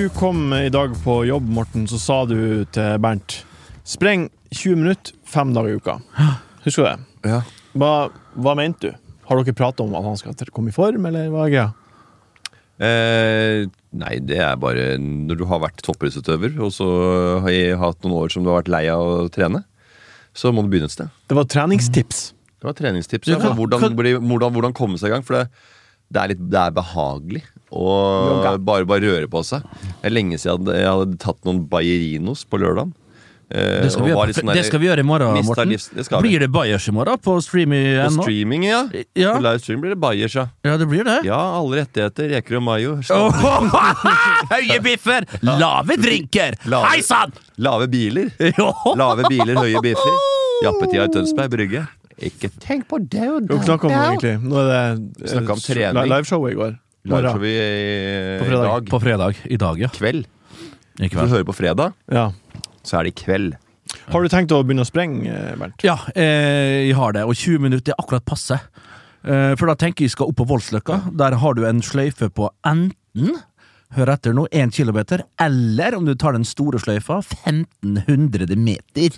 Du kom i dag på jobb, Morten, så sa du til Bernt Spreng 20 minutter fem dager i uka. Husker du det? Ja. Hva, hva mente du? Har dere pratet om at han skal komme i form, eller hva er greia? Eh, nei, det er bare når du har vært toppidrettsutøver, og så har jeg hatt noen år som du har vært lei av å trene, så må du begynne et sted. Det var treningstips. Det var treningstips. Ja, hvordan, hvordan, hvordan komme seg i gang. For det, det, er, litt, det er behagelig Jogga. bare, bare røre på seg. Det er lenge siden jeg hadde tatt noen Bayerinos på lørdagen. Eh, Det skal, vi gjøre, litt sånn det skal vi gjøre i morgen, Morten. livs- det. Blir det Bayers i morgen på streaming? På streaming, ja. Ja. På livestream blir det Bayers, ja. Ja, det blir det. Ja, alle rettigheter. Reker og mayo. Høye biffer, lave drinker! Lave- Hei sann! Lave biler. Lave biler, høye biffer. Jappetida i Tønsberg Brygge. Ikke tenk på det og Hva snakka om egentlig? Nå er det om eh, trening. liveshowet i går. Liveshow i, På i fredag. dag. På fredag. I dag, ja. Kveld. I Hvis du hører på fredag, Ja. så er det i kveld. Har du tenkt å begynne å sprenge, eh, Bernt? Ja, eh, jeg har det. Og 20 minutter er akkurat passe. Eh, for da tenker jeg skal opp på Voldsløkka. Der har du en sløyfe på enten Hør etter nå, 1 kilometer, eller om du tar den store sløyfa, 1500 meter.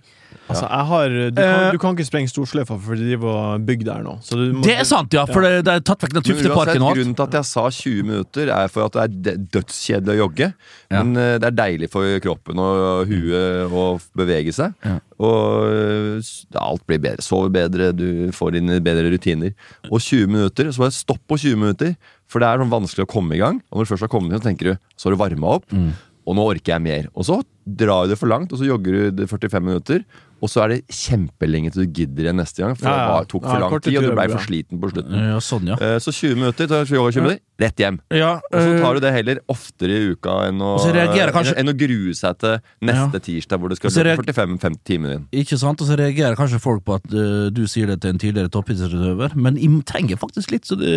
Altså, jeg har Du kan, Eh. du kan ikke sprenge Storsløyfa, for de driver og bygger der nå. Så du må, Det er sant, ja, for det, det er tatt vekk den Tufteparken og alt. grunnen til at jeg sa 20 minutter, er for at det er dødskjedelig å jogge. Ja. Men eh, det er deilig for kroppen og huet å bevege seg. Ja. Og eh, alt blir bedre. Sover bedre, du får inn bedre rutiner. Og 20 minutter, så bare stopp på 20 minutter. For det er sånn vanskelig å komme i gang. Og når du først har kommet inn, så tenker du så har du varma opp. Mm. Og nå orker jeg mer. Og så drar du det for langt, og så jogger du det 45 minutter. Og så er det kjempelenge til du gidder igjen neste gang, for Ja, ja. det tok for Ja, lang tid, og du blei for sliten på slutten. Ja, sånn, ja. Eh, Så 20 minutter, tar 20 minutter, rett hjem. ja Og så tar eh, du det heller oftere i uka enn å, kanskje- enn å grue seg til neste Ja. tirsdag, hvor det skal løpe så bli 45-50 timer inn. Ikke sant, og så reagerer kanskje folk på at eh, du sier det til en tidligere toppidrettsutøver, men jeg trenger faktisk litt så det,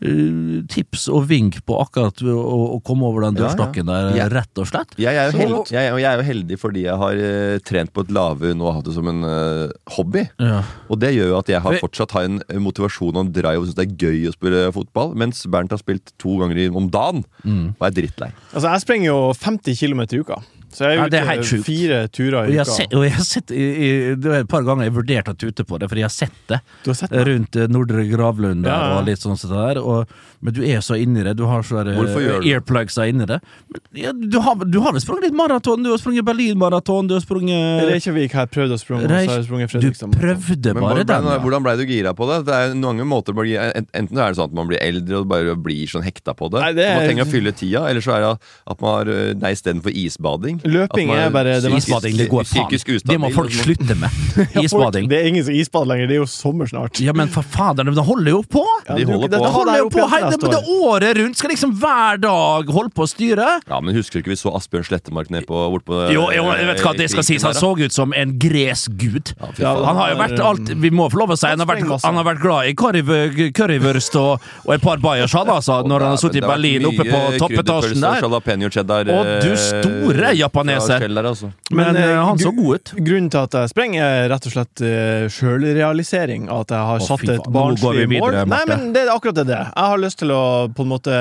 eh, tips og vink på akkurat å, å komme over den Ja, ja. dørstokken der, rett og slett. Jeg er jo, Så- held, jeg, jeg er jo heldig fordi jeg har eh, trent på et lavhund og hatt det som en uh, hobby. Ja. Og det gjør jo at jeg har fortsatt har en motivasjon og en drive og syns det er gøy å spille fotball, mens Bernt har spilt to ganger om dagen Mm. og er drittlei. Altså, jeg sprenger jo 50 km i uka. Så jeg er ute det er fire turer i uka. sett, og jeg har sett Det er et par ganger jeg har vurdert å tute på det, for jeg har sett det Du har sett det? rundt eh, Nordre Gravlund Ja, ja. og litt sånn sånn der. Og, men du er så inni det. Du har sånne det? earplugs inni det. Men, ja, du har du har vel sprunget litt maraton? Du har sprunget Berlin-maraton, du har sprunget Reykjavik har jeg prøvd å sprunge, og så har jeg sprunget Du prøvde Men bare den, ja. hvordan ble du gira på det? Det er mange måter å bli, Enten er det sånn at man blir eldre og bare blir sånn hekta på det. Nei, det er... Man er- trenger å fylle tida. Eller så er det at man har Nei, istedenfor isbading. Løping man er bare det Isbading, det går faen. Det må folk slutte med. Isbading. Det er ingen som isbader lenger, det er jo sommer snart. Ja, men for fader, det holder jo på! Ja, De holder det- på. det Det holder jo på hele neste det året rundt! Skal liksom hver dag holde på å styre? Ja, men Husker du ikke vi så Asbjørn Slettemark ned på, bort på Jo, jo, vet hva det skal sies, han så ut som en gresk gud. Ja, Ja. Han har jo vært alt Vi må få lov å si han har vært, han har vært glad i currywurst og, og et par bayers, han altså, når han har sittet i Berlin oppe på toppetasjen der. Og du store eh, japaneser. Ja, altså. Men Men eh, han så god ut. Grunnen til at jeg sprenger, er rett og slett uh, sjølrealisering. At jeg har Å, satt et barnslig mål. videre, Nei, men det er akkurat det det er. Jeg har lyst til å på en måte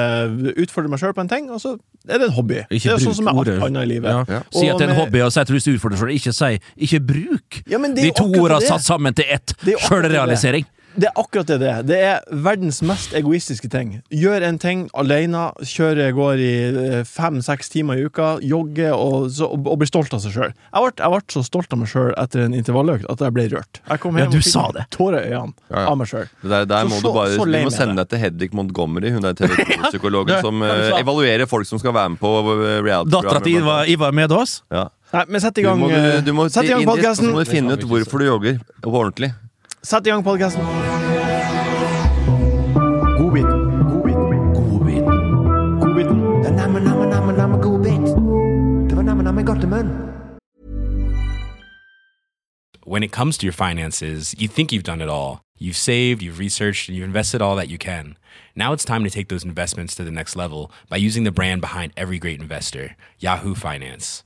utfordre meg sjøl på en ting, og så er det en hobby. Ikke det er sånn som med alt annet i livet. Ja. Ja. Si at det er en med- hobby, og si at du vil utfordre deg sjøl. Ikke si Ikke bruk Ja, er de to ordene orda satt sammen til ett. Er. Sjølrealisering. Det er akkurat det det er. Det er verdens mest egoistiske ting. Gjør en ting alene, kjøre går i fem-seks timer i uka, jogge og, så, og, og bli stolt av seg sjøl. Jeg, jeg ble så stolt av meg sjøl etter en intervalløkt at jeg ble rørt. Jeg kom Ja, du og fikk sa det. tårer i øynene Ja, ja. av meg sjøl. Der, der Så- må så- du bare så Du må sende deg til Hedvig Montgomery, hun er TV2-psykologen som Ja, eh, faen. evaluerer folk som skal være med på eh, Dattera til Ivar. Med oss? Ja. Nei, men sett i Du gang, må, du, du må i gang inn podkasten. så må du finne ut hvorfor du jogger på ordentlig. Sett i gang podkasten. Godbiten. Er namme, namme, namme, namme god. Det var namme, namme godtemunn. when it comes to your finances, you think you've done it all. You've saved, you've researched, and you've invested all that you can. Now it's time to take those investments to the next level by using the brand behind every great investor, Yahoo Finance.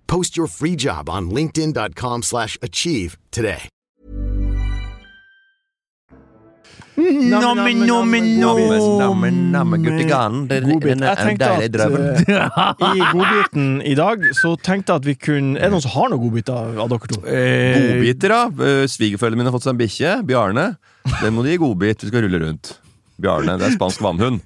Post your free job on linkedin.com/achieve slash achieve today. Namme, namme, Namme, namme, Godbit. den er tenkte deilig drømmen. eh, i godbiten i dag så tenkte jeg at vi kunne Er det noen som har noen godbiter av dere to? Eh, Godbiter, da. Eh, Svigerforeldrene mine har fått seg en bikkje. Bjarne. Den må de gi godbit. Vi skal rulle rundt. Bjarne, det er spansk vannhund.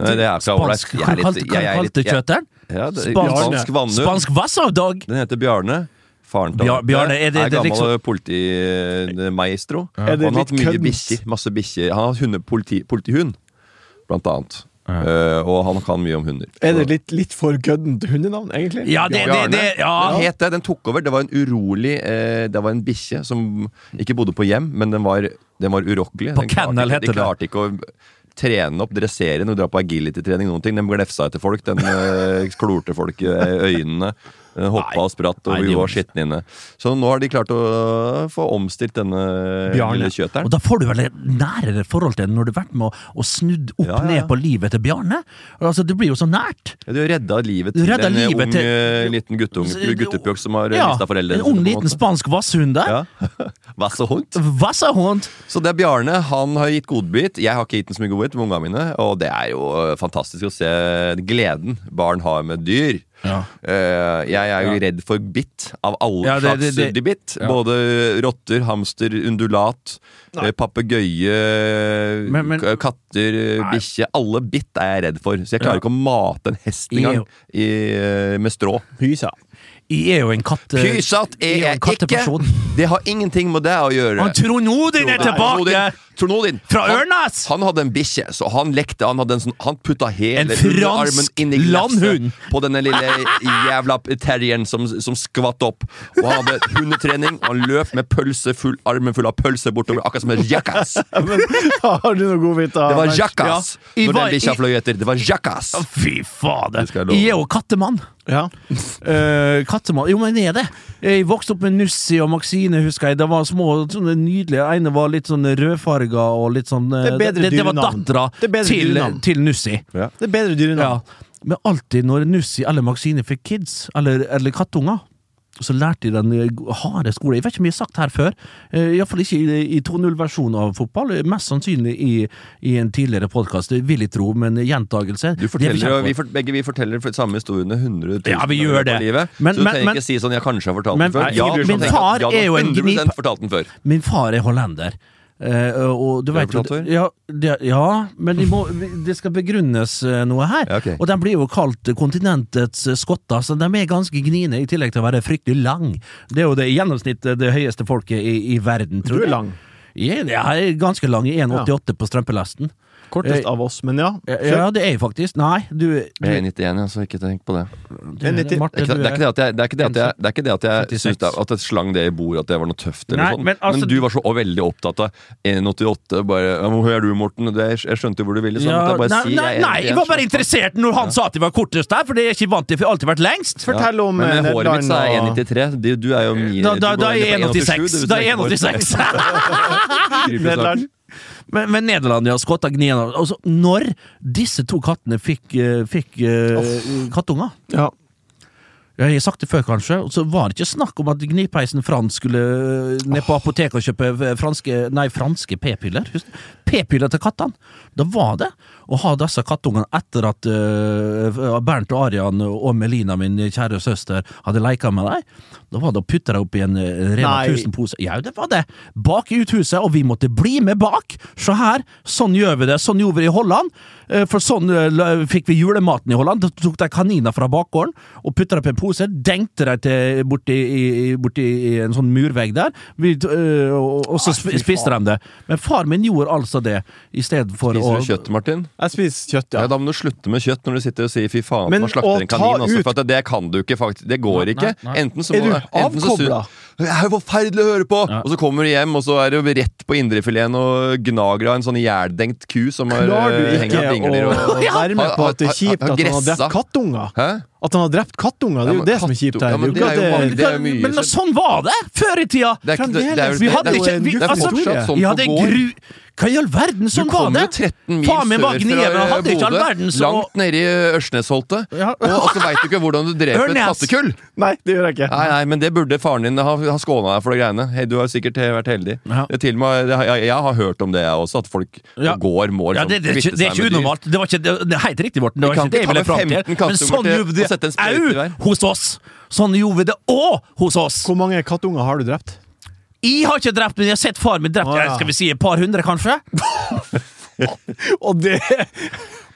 Det er så ålreit. Hva kalte du er Ja, det, Spansk- spansk vannhund. Spansk Wasserdag! Den heter Bjarne. Faren til Bjar- Bjarne, er det- er gammel liksom- politimaestro. Ja. Han har hatt mye bikkjer. Masse bikkjer. Han har hatt hunde, politi, politihund, blant annet. Uh, og han kan mye om hunder. Er det litt, litt for køddent hundenavn, egentlig? Ja, det, det, Bjarne. det ja. Den het det, den tok over. Det var en urolig uh, Det var en bikkje som ikke bodde på hjem, men den var, den var urokkelig. På Den kennel heter det. De klarte ikke å trene opp, dressere når du drar på agility-trening. noen ting Den glefsa etter folk. Den eh, klorte folk i øynene. Den hoppa og spratt, og Nei, vi var skitne inne. Så nå har de klart å få omstilt denne Bjarne. lille Og da får du vel et nærere forhold til den når du har vært med og, og snudd opp Ja, ja, ned på livet til Bjarne. Altså, Det blir jo så nært. Ja, du redda livet til redda en livet ung til- eh, liten guttepjokk som har Ja, mista foreldrene en ung liten spansk vasshund der. Ja. Vassehund. Vassahund! Så det er Bjarne. Han har gitt godbit. Jeg har ikke gitt den så mye godbit med ungene mine. Og det er jo eh, fantastisk å se gleden barn har med dyr. Ja. Uh, jeg er jo redd for bitt av alle Ja, det- slags det- bitt. ja. Både rotter, hamster, undulat, eh, papegøye, katter, Nei. bikkje. Alle bitt er jeg redd for. Så jeg klarer Ja. ikke å mate en hest engang i, eh, med strå. Pysa. Jeg er jo en katte... Pysat jeg er jo en jeg ikke! Det har ingenting med det å gjøre. Han Trond Odin er tilbake! Trond Odin. Fra Han- Ørnes! Han hadde en bikkje, så han lekte Han, hadde en sånn, han putta hele armen inn i glasset på denne lille jævla terrieren som, som skvatt opp. Og han hadde hundetrening, og han løp med pølse full, armen full av pølse bortover, akkurat som en jackass. Har du noen godbiter? Det var jackass Ja, når var- den bikkja fløy etter. Det var jackass. Fy fader! Jeg er jo kattemann. Ja. uh, kattemann Jo, men jeg er det. Jeg vokste opp med Nussi og Maxine, husker jeg. Det var små, sånne nydelige. ene var litt sånn rødfarga og litt sånn eh, Det er bedre det, det var dattera er til, til Nussi. Ja. Det er bedre dyrenavn. Ja. Men alltid når Nussi eller Maxine fikk kids, eller, eller kattunger, så lærte de den eh, harde skolen. Jeg vet ikke om jeg har sagt her før, uh, iallfall ikke i, i 2.0-versjonen av fotball. eh, Mest sannsynlig i, i en tidligere podkast, vil jeg tro, men gjentagelse på. vi for, begge vi forteller for samme historiene 100 000 Ja, vi gjør det. Livet, Men- så du men- trenger men- ikke si sånn 'jeg kanskje har fortalt Men- den før'. Ja, min far tenker er jo en gnip-. Min far er hollender. Eh, og du vet jo ja, det, ja, men de må, det skal begrunnes eh, noe her. Ja, okay. Og de blir jo kalt kontinentets eh, skotter, så de er ganske gniene, i tillegg til å være fryktelig lang. Det er jo det i gjennomsnitt det høyeste folket i, i verden, Du tror er lang. Jeg, jeg er ganske lang, i 1,88 på strømpelesten. Kortest av oss, men ja. Ja, ja, det er jeg faktisk. Nei, du, du Jeg er 91, ja, så ikke tenk på det. Jeg er Marte, Det er ikke det, er ikke det at jeg, det er ikke det at jeg, det er ikke det at jeg 56. syns det, at jeg slang det i bordet, at det var noe tøft. Eller Nei, sånn. men men, altså- du var så veldig opptatt av 1,88. Bare, 'Hvor høy er du, Morten?' Det, jeg skjønte jo hvor du ville. Sånn, ja, bare nei, si nei, jeg nei, jeg var bare interessert når han sa at de var kortest der, for det er jeg ikke vant til, for jeg har alltid vært lengst. Fortell om Men eh, med håret mitt så er jeg 1,93. Du, du er jo min Da, da, da er jeg 1,86. 1,87, Da er jeg 1,86. Men, men Nederland, ja. Skotta gnien altså, Når disse to kattene fikk, eh, fikk uh, kattunger Ja. Jeg har sagt det før, kanskje. Og så var det ikke snakk om at gnipeisen Frans skulle eh, ned på apoteket og kjøpe eh, franske Nei, franske p-piller. P-piller til kattene! Da var det å ha disse kattungene etter at uh, Bernt og Arian og Melina, min kjære søster, hadde leka med dem. Da var det å putte dem i en eh, Rema 1000-pose. Ja, det var det! Bak i uthuset, og vi måtte bli med bak! Se her, sånn gjør vi det. Sånn gjorde vi det i Holland. Eh, For sånn fikk vi julematen i Holland. Da tok de kaniner fra bakgården og putta dem i en pose, dengte dem borti, borti i en sånn murvegg der, vi, og, og så spiste de det. Men far min gjorde altså det, i stedet for å Spiser du kjøtt, Martin? Jeg spiser kjøtt, Ja. ja. Da må du slutte med kjøtt når du sitter og sier 'fy faen', Men man slakter en kanin. Også, for at det kan du ikke, faktisk. Det går Nei, ikke. nei. Enten så Er må du enten så avkobla? Det er jo forferdelig å høre på! Ja. Og så kommer du hjem, og så er du rett på indrefileten og gnager av en sånn jævdengt ku som har Klarer du eh, ikke hengt av dingler å og være med på at det er kjipt at han har drept kattunger? Hæ? At han har drept kattunger, det er jo det som er kjipt her. men Det det det sånn var det før i tida! Det er ikke, det, det er. Vi hadde ikke vi, det altså, sånn vi hadde gru... Hva i all verden, sånn du kom jo 13 mil Faen sør fra all Bodø, langt nede i Ørsnesholtet, og, og så veit du ikke hvordan du dreper et kattekull! Nei, det gjør jeg ikke. Nei, nei, men det burde faren din ha, ha skåna deg for de greiene. Hei, du har sikkert vært heldig. Ja. Til og med, det, jeg, jeg har hørt om det, jeg også, at folk Ja. går gård må Ja, det, det, det, er ikke- det er ikke unormalt. Det var ikke det, det er helt riktig, Morten. Det var ikke det jeg ville fram til. Men sånn gjorde det au hos oss! Sånn gjorde vi det òg hos oss! Hvor mange kattunger har du drept? Jeg har ikke drept, men jeg har sett far min drept Ah, ja. skal vi si et par hundre, kanskje. Og det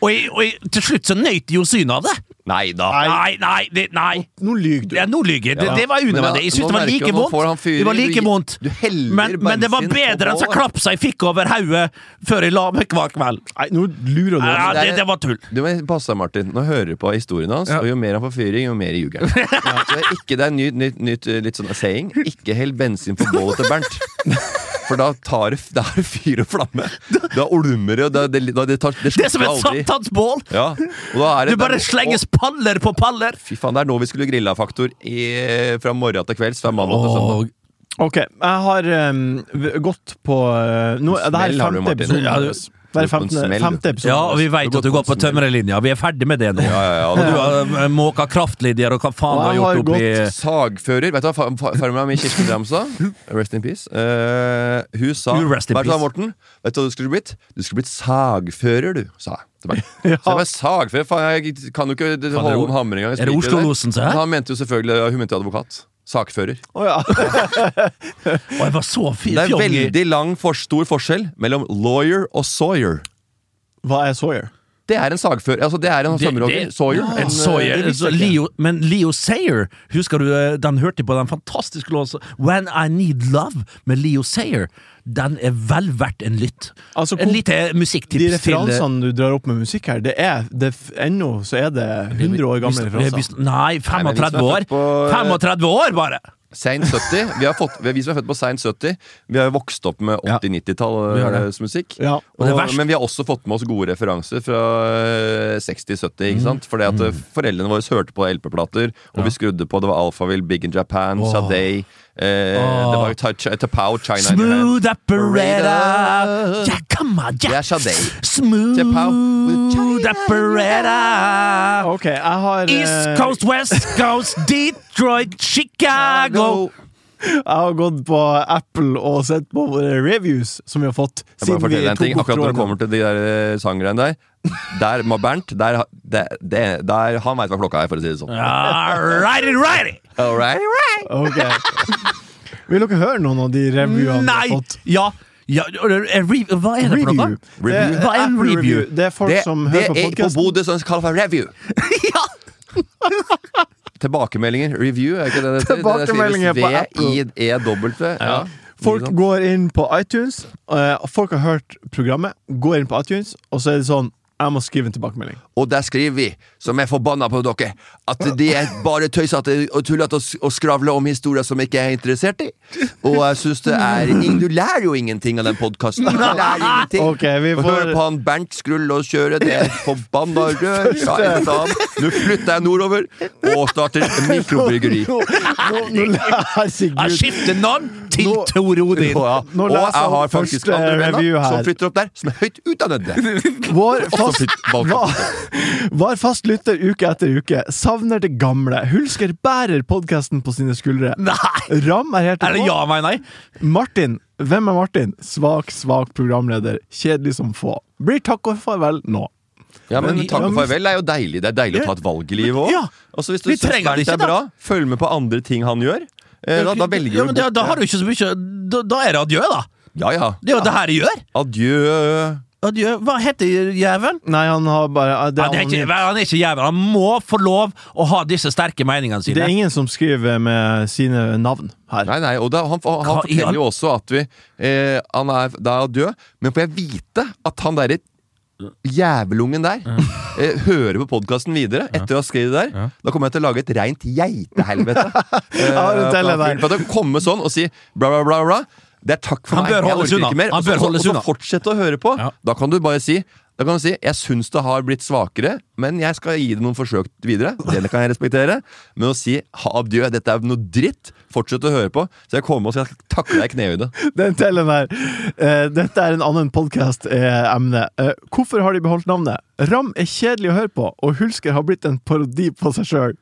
Og, jeg, og jeg, til slutt så nøt jeg jo synet av det. Nei da. Nei, nei, det, nei. Nå lyver du. Ja, nå lyver jeg. Det, det var unødvendig. Jeg syns det var like vondt. Det var like vondt. du heller Men, men det var bedre enn så klapsa jeg fikk over hodet før jeg la meg hver kveld. Nei, nå lurer du. Ja, det er- det, det var tull. Du må passe deg, Martin. Nå hører du på historien hans, Ja. og jo mer han får fyring, jo mer ljuger han. Så det er ikke det er nytt, nytt, nytt eh, litt sånn saying. Ikke hell bensin på bålet til Bernt. For da tar det, er fyr og flamme. Da olmer det, og da, det, det, det, tar, det Det er som et satansbål! Ja, og Du bare der, slenges slenges paller på paller! Fy faen, det er nå vi skulle grilla faktor i, fra morgen til kvelds. Fra mandag til søndag. Ok, jeg har um, gått på uh, nå, Det her er femte episode. Er er en femte, femte episode. Ja, og vi veit vet at du går på tømmerlinja. Vi er ferdig med det nå. Ja, ja, ja. Og du har eh, måka kraftlinjer, og hva faen Og du har jeg har gjort oppi gått Sagfører. Vet du hva fa- fa- farmora mi Kirsten Dram sa? Rest in peace. Uh, hun sa You rest in Hva sa peace. Morten? Vet du hva du skulle blitt? Du skulle blitt sagfører, du, sa jeg. Ja. Så jeg var sagfører, faen, jeg kan jo ikke holde om hammer engang. jeg er det Oslo-losen, se her? Han mente jo selvfølgelig Hun mente advokat. Sakfører. Å ja. oh, jeg var så fi- Det er veldig lang, for stor forskjell mellom lawyer og sawyer. Hva er Sawyer? Det er en sagfører. Altså, det er en sommerhogger. Sawyer. Ja, En, eh, Sawyer. det visste Så. Leo, men Leo Sayer, husker du eh, den hørte på den fantastiske låten When I Need Love med Leo Sayer? Den er vel verdt en lytt. Altså, en lite De musikktips De referansene du drar opp med musikk her, det er, det ennå så er det 100 år gamle referanser. Nei, Nei, men vi som 35 er år. født på, eh, 35 år, bare! Sein 70. Vi, har fått, vi som er født på sein 70, vi har jo vokst opp med 80-90-tallets musikk. Ja. Og det er verst- men vi har også fått med oss gode referanser fra eh, 60-70. ikke sant? Fordi at eh, Foreldrene våre hørte på LP-plater, og vi skrudde på. Det var Alphaville, Big in Japan, Åh. Eh. Det var jo Tapao, China. Smooth operator. Yeah, come on, yeah. Smooth operator. Ok, jeg har eh, East Coast, West Coast, Detroit, Chicago Jeg har gått på Apple og sett på våre reviews som vi har fått Jeg bare siden vi forteller deg en ting, Akkurat når det kommer til de der eh, sanggreiene der Der må Bernt der, der, der, der, Han veit hva klokka er, for å si det sånn. Righty, righty All right, all right. Ok. Vil dere høre noen av de revyene vi har fått? ja ja, Hva er det for noe? Det, Hva er en review? Det er folk Det, som det hører på er på podkasten. Bodø som kaller for review. Ja! Tilbakemeldinger. Review, er ikke det det heter? Tilbakemeldinger på Apple. V-I-E-W. Ja. Folk går inn på iTunes, eh, folk har hørt programmet, går inn på iTunes, og så er det sånn Jeg må skrive en tilbakemelding. Og der skriver vi, som er forbanna på dere, at det er bare tøysete og tullete å skravle om historier som ikke er interessert i. Og jeg syns det er Du lærer jo ingenting av den podkasten. Du lærer ingenting. Ok, Og får- Hør på han Bernt Skrull og kjøre, det et forbanna rør. Nå flytter jeg nordover og starter mikrobryggeri. Jeg skifter navn til Tor Odin. Ja. Og jeg har faktisk andre review venner som flytter opp der, som er høyt utdannede. Vår fast, var, var fast lytter uke etter uke. Savner det gamle. Hulsker bærer podkasten på sine skuldre. Nei! Ram er helt Er det på. ja, nei, nei? Martin. Hvem er Martin? Svak, svak programleder. Kjedelig som få. Blir takk og farvel nå. Ja, men Men- takk og farvel er jo deilig. Det er deilig å ta et valg i livet òg. Ja. Og så hvis du Vi syns trenger det ikke er bra, følg med på andre ting han gjør. Eh, da, da velger ja, du bort. da, da har du ikke så mye Da, da er det adjø, da. Ja ja. Det er jo det her jeg gjør. Adjø. Adjø. Hva heter jævelen? Nei, han har bare det, Han er, ikke, han er ikke jævel. Han må få lov å ha disse sterke meningene sine. det er ingen som skriver med sine navn her. Nei, nei, og da, han, han, han, forteller jo også at vi eh, Han er da død, men får jeg vite at han derre jævelungen der eh, hører på podkasten videre etter å ha skrevet det der, da kommer jeg til å lage et reint geitehelvete. Eh, ja, komme sånn og si bla, bla, bla, bla det er takk for Han meg, bør jeg holdes unna. ikke mer. Han Og så- bør holdes og så unna. fortsette å høre på. Ja. Da kan du bare si da kan du si, Jeg syns det har blitt svakere, men jeg skal gi det noen forsøk videre. Det kan jeg respektere. Men å si ha adjø, dette er noe dritt, fortsett å høre på. Så jeg kommer og skal takle deg i knehøyde. Den tellen der. Eh, dette er en annen podkast-emne. Eh, hvorfor har de beholdt navnet? Ram er kjedelig å høre på, og Hulsker har blitt en parodi på seg sjøl.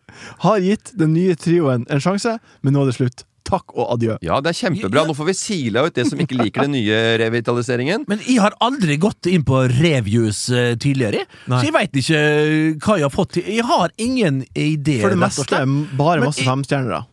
Har gitt den nye trioen en sjanse, men nå er det slutt. Takk og adjø. Ja, det er kjempebra. Nå får vi sila ut det som ikke liker den nye revitaliseringen. Men jeg har aldri gått inn på reviews eh, tidligere, Nei. så jeg veit ikke eh, hva jeg har fått til. Jeg har ingen idé. For det meste slett. bare masse femstjernere.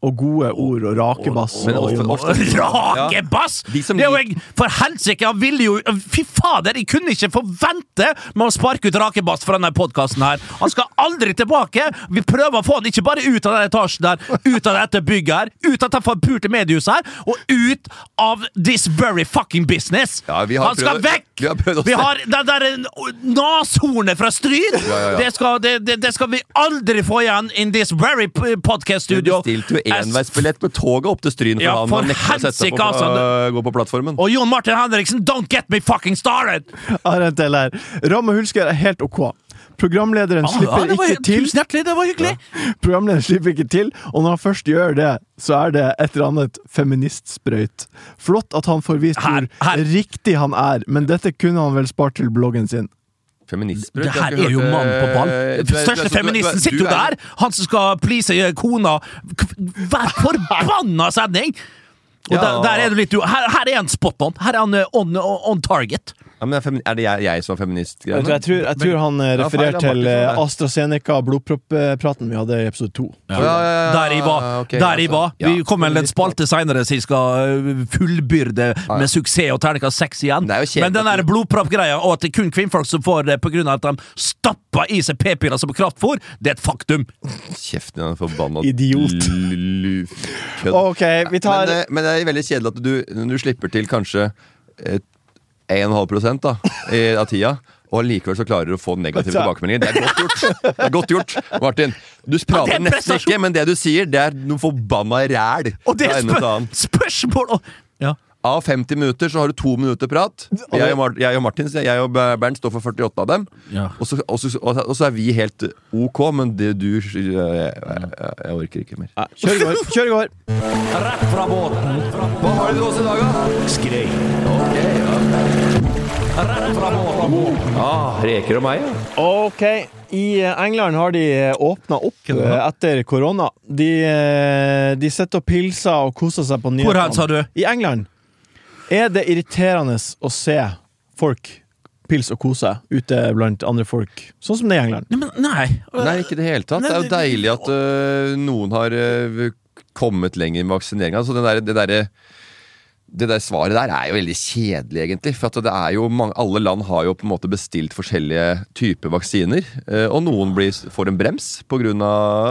Og gode ord og rakebass. Men ofte, ofte- ofte- Rakebass! De som Det er jo jeg, for helsike, jeg ville jo Fy fader, jeg kunne ikke forvente med å sparke ut Rakebass fra denne podkasten her. Han skal aldri tilbake! Vi prøver å få han ikke bare ut av den etasjen der, ut av dette bygget her, ut av det forpurte mediehuset her, og ut av this very fucking business! Ja, vi har han skal prøvd- vekk! Vi har prøvd å Vi har det der nashornet fra Stryn! Ja, ja, ja. Det, skal, det, det, det skal vi aldri få igjen in this very podcast studio. Du bestilte jo enveisbillett med toget opp til Stryn for Ja, han for nekta å sette seg på, altså, uh, gå på plattformen. Og Jon Martin Henriksen, don't get me fucking started! Har her. Hulsker er helt ok. Programlederen Ah, slipper ja, var, ikke til. Tusen hjertelig, det var hyggelig! Programlederen slipper ikke til, og når han først gjør det, så er det et eller annet feministsprøyt. Flott at han får vist Her- hvor riktig han er, men dette kunne han vel spart til bloggen sin. Feministbrød? Det her er jo mannen på ball. eh, Den største feministen sitter jo er- der! Han som skal please kona Hver forbanna sending! Og Ja. der, der er du litt her, her er han spot on. Her er han eh, on, on target. Ja, men er, det jeg, jeg som er feminist? Jeg tror, jeg tror, jeg tror han eh, refererer ja, til eh. AstraZeneca blodpropp-praten vi hadde i episode to. Ja, ja, ja, ja, Der i var. Okay, der ja, var. Vi kommer med en spalte seinere som skal øh, fullbyrde med suksess og terningkast seks igjen. Men den der blodproppgreia, og at det er kun kvinnfolk som får det pga. at de stapper i seg p-piller som kraftfôr, det er et faktum. Kjeften din, forbanna Idiot. OK, vi tar Men, eh, men det er veldig kjedelig at du, du slipper til kanskje eh, 1,5 prosent da, i, av tida. Og likevel så klarer du å få negative tilbakemeldinger. Det er godt gjort! Det er godt gjort, Martin. Du prater er nesten ikke, men det du sier, det er noe forbanna ræl. Og det er spør spørsmål og, ja. Av 50 minutter så har du to minutter prat. Jeg og, Mar jeg og Martin jeg og Bernt står for 48 av dem. Ja. Og, så, og, så, og, så er vi helt ok, men det du jeg, jeg, jeg orker ikke mer. Kjør i går. Kjør i går. Rett fra båten. Hva har du til oss i dag, da? Skrei. Rett fra båten. Ah, reker og meg, ja. OK. I eh, England har de åpna opp eh, etter korona. De, eh, de sitter og pilser og koser seg på nyhetene. Hvor hen, sa du? I England. Er det irriterende å se folk pils og kose ute blant andre folk, sånn som det er i England? Nei, men nei. Nei, ikke i det hele tatt. Det er jo deilig at øh, noen har øh, kommet lenger med vaksineringa. Altså, det der, det der svaret der er jo veldig kjedelig, egentlig. For at det er jo mange, alle land har jo på en måte bestilt forskjellige typer vaksiner. eh, Og noen blir, får en brems pga.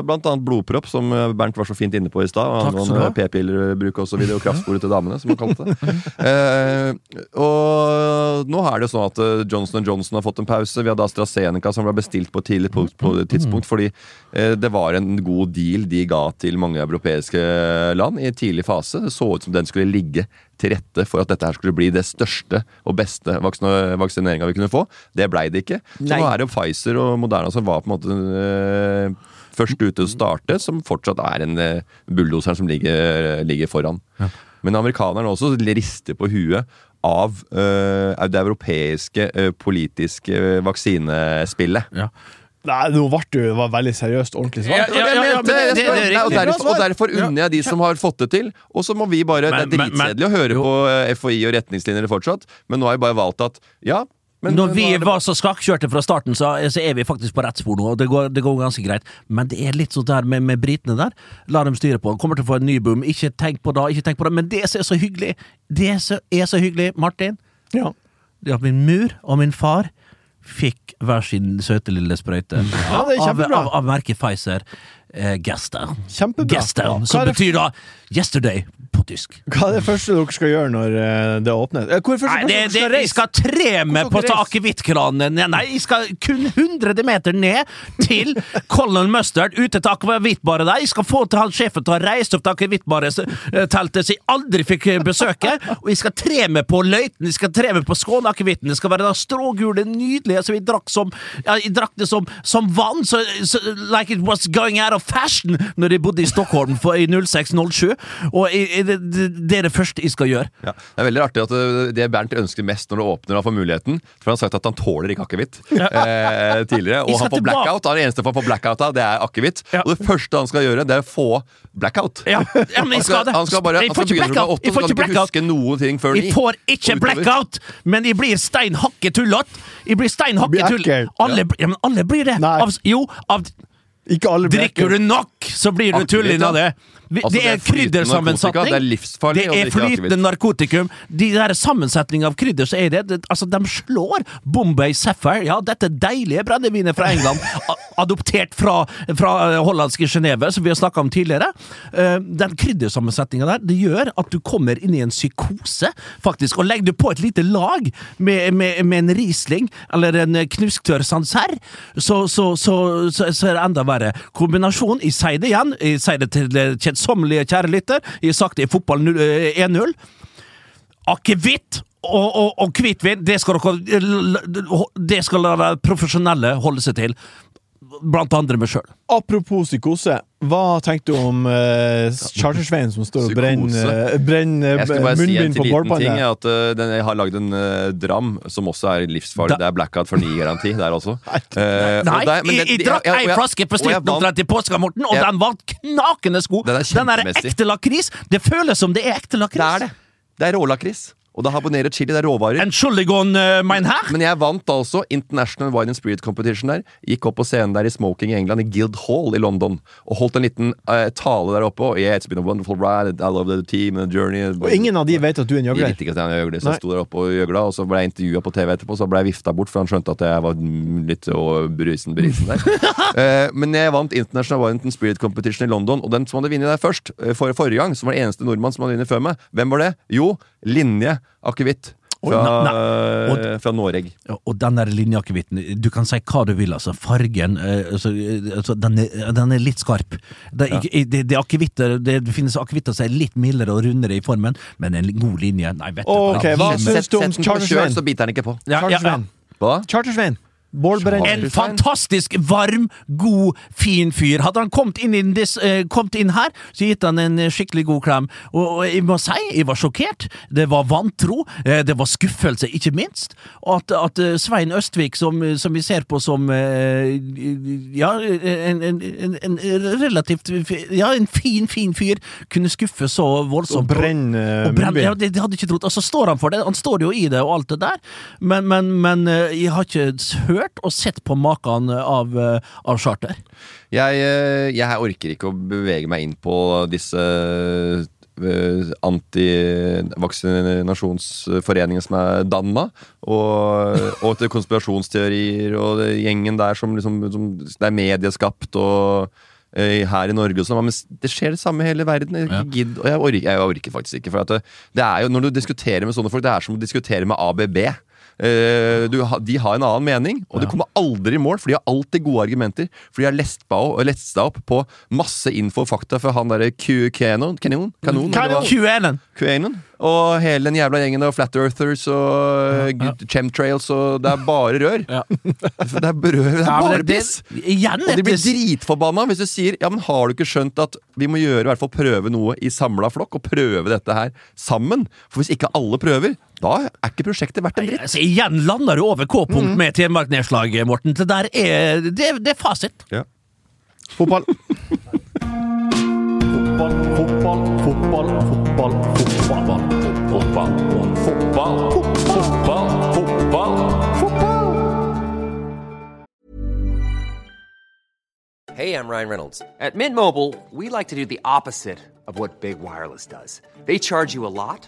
bl.a. blodpropp, som eh, Bernt var så fint inne på i stad. Og noen p-pillerbruk osv. Og kraftsporet til damene, som man kalte det. Eh, og nå er det sånn at eh, Johnson Johnson har fått en pause. Vi hadde AstraZeneca som ble bestilt på et tidlig tidspunkt fordi det var en god deal de ga til mange europeiske land i en tidlig fase. Det så ut som den skulle ligge til rette for at dette her skulle bli det største og beste vaksineringa vi kunne få. Det blei det ikke. Så Nei. nå er det Pfizer og Moderna som var på en måte eh, først ute å starte, som fortsatt er en eh, bulldoseren som ligger, ligger foran. Men amerikanerne også rister på huet av eh, det europeiske eh, politiske eh, vaksinespillet. Ja. Nei, nå ble du det var veldig seriøst ordentlig svar. ja, ja, ja, men det- det- det er og, derfor, og derfor unner jeg de som har fått det til. Og så må vi bare Men- Det er dritkjedelig å høre jo. på eh, FHI og retningslinjer fortsatt, men nå har jeg bare valgt at ja men, Når vi er var så skakkjørte fra starten, så, så er vi faktisk på rett spor nå. og Det går, det går ganske greit. Men det er litt sånn der med, med britene der. La dem styre på. Kommer til å få en ny boom. Ikke tenk på det, ikke tenk på det. Men det som er så hyggelig, det som er så hyggelig, Martin Ja. det at min mur og min far fikk hver sin søte lille sprøyte. Ja, av, av, av merket Pfizer. Eh. Kjempebra. Gastown, som betyr da 'yesterday' på tysk. Hva er det første dere skal gjøre når eh, det åpner? Eh, Hvor er det første Nei, det, dere skal jeg skal tre med på reise? akevittkranen. Nei, Nei, jeg skal kun 100 meter ned til Colonel Mustard, ute til akevittbaret der. Jeg skal få til han sjefen til å reise opp til akevittbaret-teltet som jeg aldri fikk eh, besøke. Og jeg skal tre med på løyten, jeg skal tre med på Skåneakevitten. Det skal være da strågule, nydelige som vi drakk som ja, Jeg drakk det som, som vann, så, så, like it was going out of fashion når jeg bodde i Stockholm for, i 06-07. Og jeg, det, det er det første jeg skal gjøre. Ja. Det er veldig artig at uh, det Bernt ønsker mest når det åpner og han får muligheten For han har sagt at han tåler ikke akevitt eh, tidligere. Og han får blackout. Han er det eneste han får blackout av, det er akevitt. Ja. Og det første han skal gjøre, det er å få blackout. Ja, ja, men jeg skal det. han skal bare Jeg får ikke blackout. 8, Jeg får ikke blackout! huske noen ting før ni. Jeg får ikke blackout, men jeg blir stein hakke tullete. Jeg blir stein hakke Alle, ja, men alle blir det. Nei. Av, jo, av, drikker du nok, så blir du tullete av det. Altså, det er kryddersammensatning kryddersammensetning. det er livsfarlig Det er flytende narkotikum. De der sammensetning av krydder, så er det, det Altså, de slår Bombay Sapphire. Ja, dette deilige brennevinet fra England, adoptert fra, fra eh, hollandske Geneve, som vi har snakka om tidligere. Eh, Den kryddersammensetninga der, det gjør at du kommer inn i en psykose, faktisk. Og legger du på et lite lag med, med, med en Riesling, eller en knusktørr Sancerre, så, så, så, så, er det enda verre. Kombinasjon, jeg sier det igjen, jeg sier det til det kjedsommelige kjære lytter, jeg har sagt det i fotball eh, 1-0. Akevitt og, og, og hvitvin, det skal dere Det skal dere profesjonelle holde seg til. Blant andre meg sjøl. Apropos psykose, hva tenker du om uh, Chartersveien som står og Psykose? brenner, på brenner Jeg skal bare si en munnbind på liten ting. At, uh, den, jeg har lagd en uh, dram som også er livsfarlig. Da- det er blackout for ny-garanti der også. Nei, og Nei, der- men jeg, det- jeg drakk og ei flaske på og til Stritten omtrent i påska, Morten, og jeg, den var knakende god! Den er Den er ekte lakris! Det føles som det er ekte lakris. Det er det. Det er rålakris. Og det har habanero chili. Det er råvarer. Entschuldigon, uh, mein Herr! Men jeg vant altså International Wine and Spirit Competition der. Gikk opp på scenen der i Smoking i England, i Guild Hall i London. Og holdt en liten uh, tale der oppe. Og yeah, it's been a wonderful ride. I love the team and the journey. Og ingen av de vet at du er en gjøgler? Jeg visste ikke at jeg gjøgler, så jeg sto der oppe og gjøgla, og så ble jeg intervjua på TV etterpå, så ble jeg vifta bort, for han skjønte at jeg var litt og brisen brisen der. uh, men jeg vant International Wine and Spirit Competition i London, og den som hadde vunnet der først, eh, for forrige gang, som var den eneste nordmann som hadde vunnet før meg, hvem var det? Jo, Linje akevitt. Fra, eh, nei, fra Noreg. Og den der linjeakevitten, du kan si hva du vil, altså. Fargen eh, altså, eh, altså, den, er, den er litt skarp. Det, ja. det, det, akevitter, det, finnes akevitter som er litt mildere og rundere i formen, men en god linje Nei, vet du okay, hva Sett den på kjøl, så biter den ikke på. ja, ja, ja. Hva? Chartersveien. En fantastisk varm, god, fin fyr. Hadde han kommet inn, i this, uh, kommet inn her, så gitt han en eh, skikkelig god klem. Og, og jeg må si, jeg var sjokkert. Det var vantro. Eh, det var skuffelse, ikke minst. Og at, at Svein Østvik, som, som vi ser på som uh, ja, en, en, en, relativt Ja, en fin, fin fyr, kunne skuffe så voldsomt. Og brenne Og brenne-. Ja, det, det hadde jeg ikke trodd. Altså, står han for det. Han står jo i det og alt det der, men, men, men jeg har ikke hørt og sett på maken av, eh, av charter. Jeg, eh, jeg orker ikke å bevege meg inn på disse antivaksinasjonsforeningen antivaksinasjonsforeningene som er danna, og, og til konspirasjonsteorier og gjengen der som liksom som, Det er medieskapt og eh, her i Norge og sånn, men det skjer det samme i hele verden. Jeg, Ja. gidd, og jeg orker, jeg orker faktisk ikke. For at det, det er jo, når du diskuterer med sånne folk, det er som å diskutere med ABB. Eh, du, de har en annen mening, og du kommer aldri i mål, for de har alltid gode argumenter. For de har lest deg opp på masse info og fakta fra han derre Q- Canon, Kanon? Kanon, hva? QN-en! Og hele den jævla gjengen av Flat Earthers og Ja, ja. uh, chemtrails og Det er bare rør. Ja. Det er, brød, det er Ja, bare det- piss. Og de blir dritforbanna hvis du sier Ja, men har du ikke skjønt at vi må gjøre i hvert fall prøve noe i samla flokk, og prøve dette her sammen? For hvis ikke alle prøver, da er ikke prosjektet verdt en dritt. Altså, igjen lander du over K-punkt med Telemark-nedslag, Morten. Det der er Det, det er fasit. Fotball. Fotball, fotball, fotball, fotball, fotball. Fotball. Fotball. Fotball. Fotball. Hey, I'm Ryan Reynolds. At Mint Mobile, we like to do the opposite of what Big Wireless does. They charge you a lot,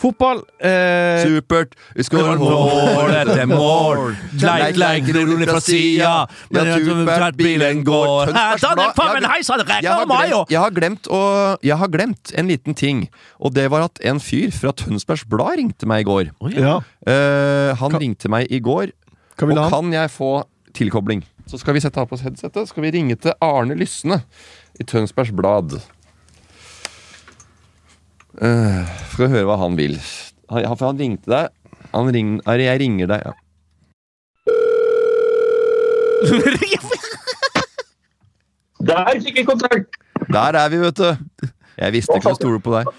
Fotball eh, Supert! Vi skårer Mål, etter mål. Leik, leik, ruller fra sida. Tror bilen går Jeg har, glemt, å, jeg har glemt en liten ting, og det var at en fyr fra Tønsbergs Blad ringte meg i går. ja. Eh, han ringte meg i går, og kan jeg få tilkobling? Så skal vi sette av på oss headsetet, skal vi ringe til Arne Lysne i Tønsbergs Blad. Eh, skal vi høre hva han vil. Han, for han ringte deg. Han ring, er, jeg ringer deg, ja. Der fikk vi kontakt! Der er vi, vet du. Jeg visste ikke å stole på deg.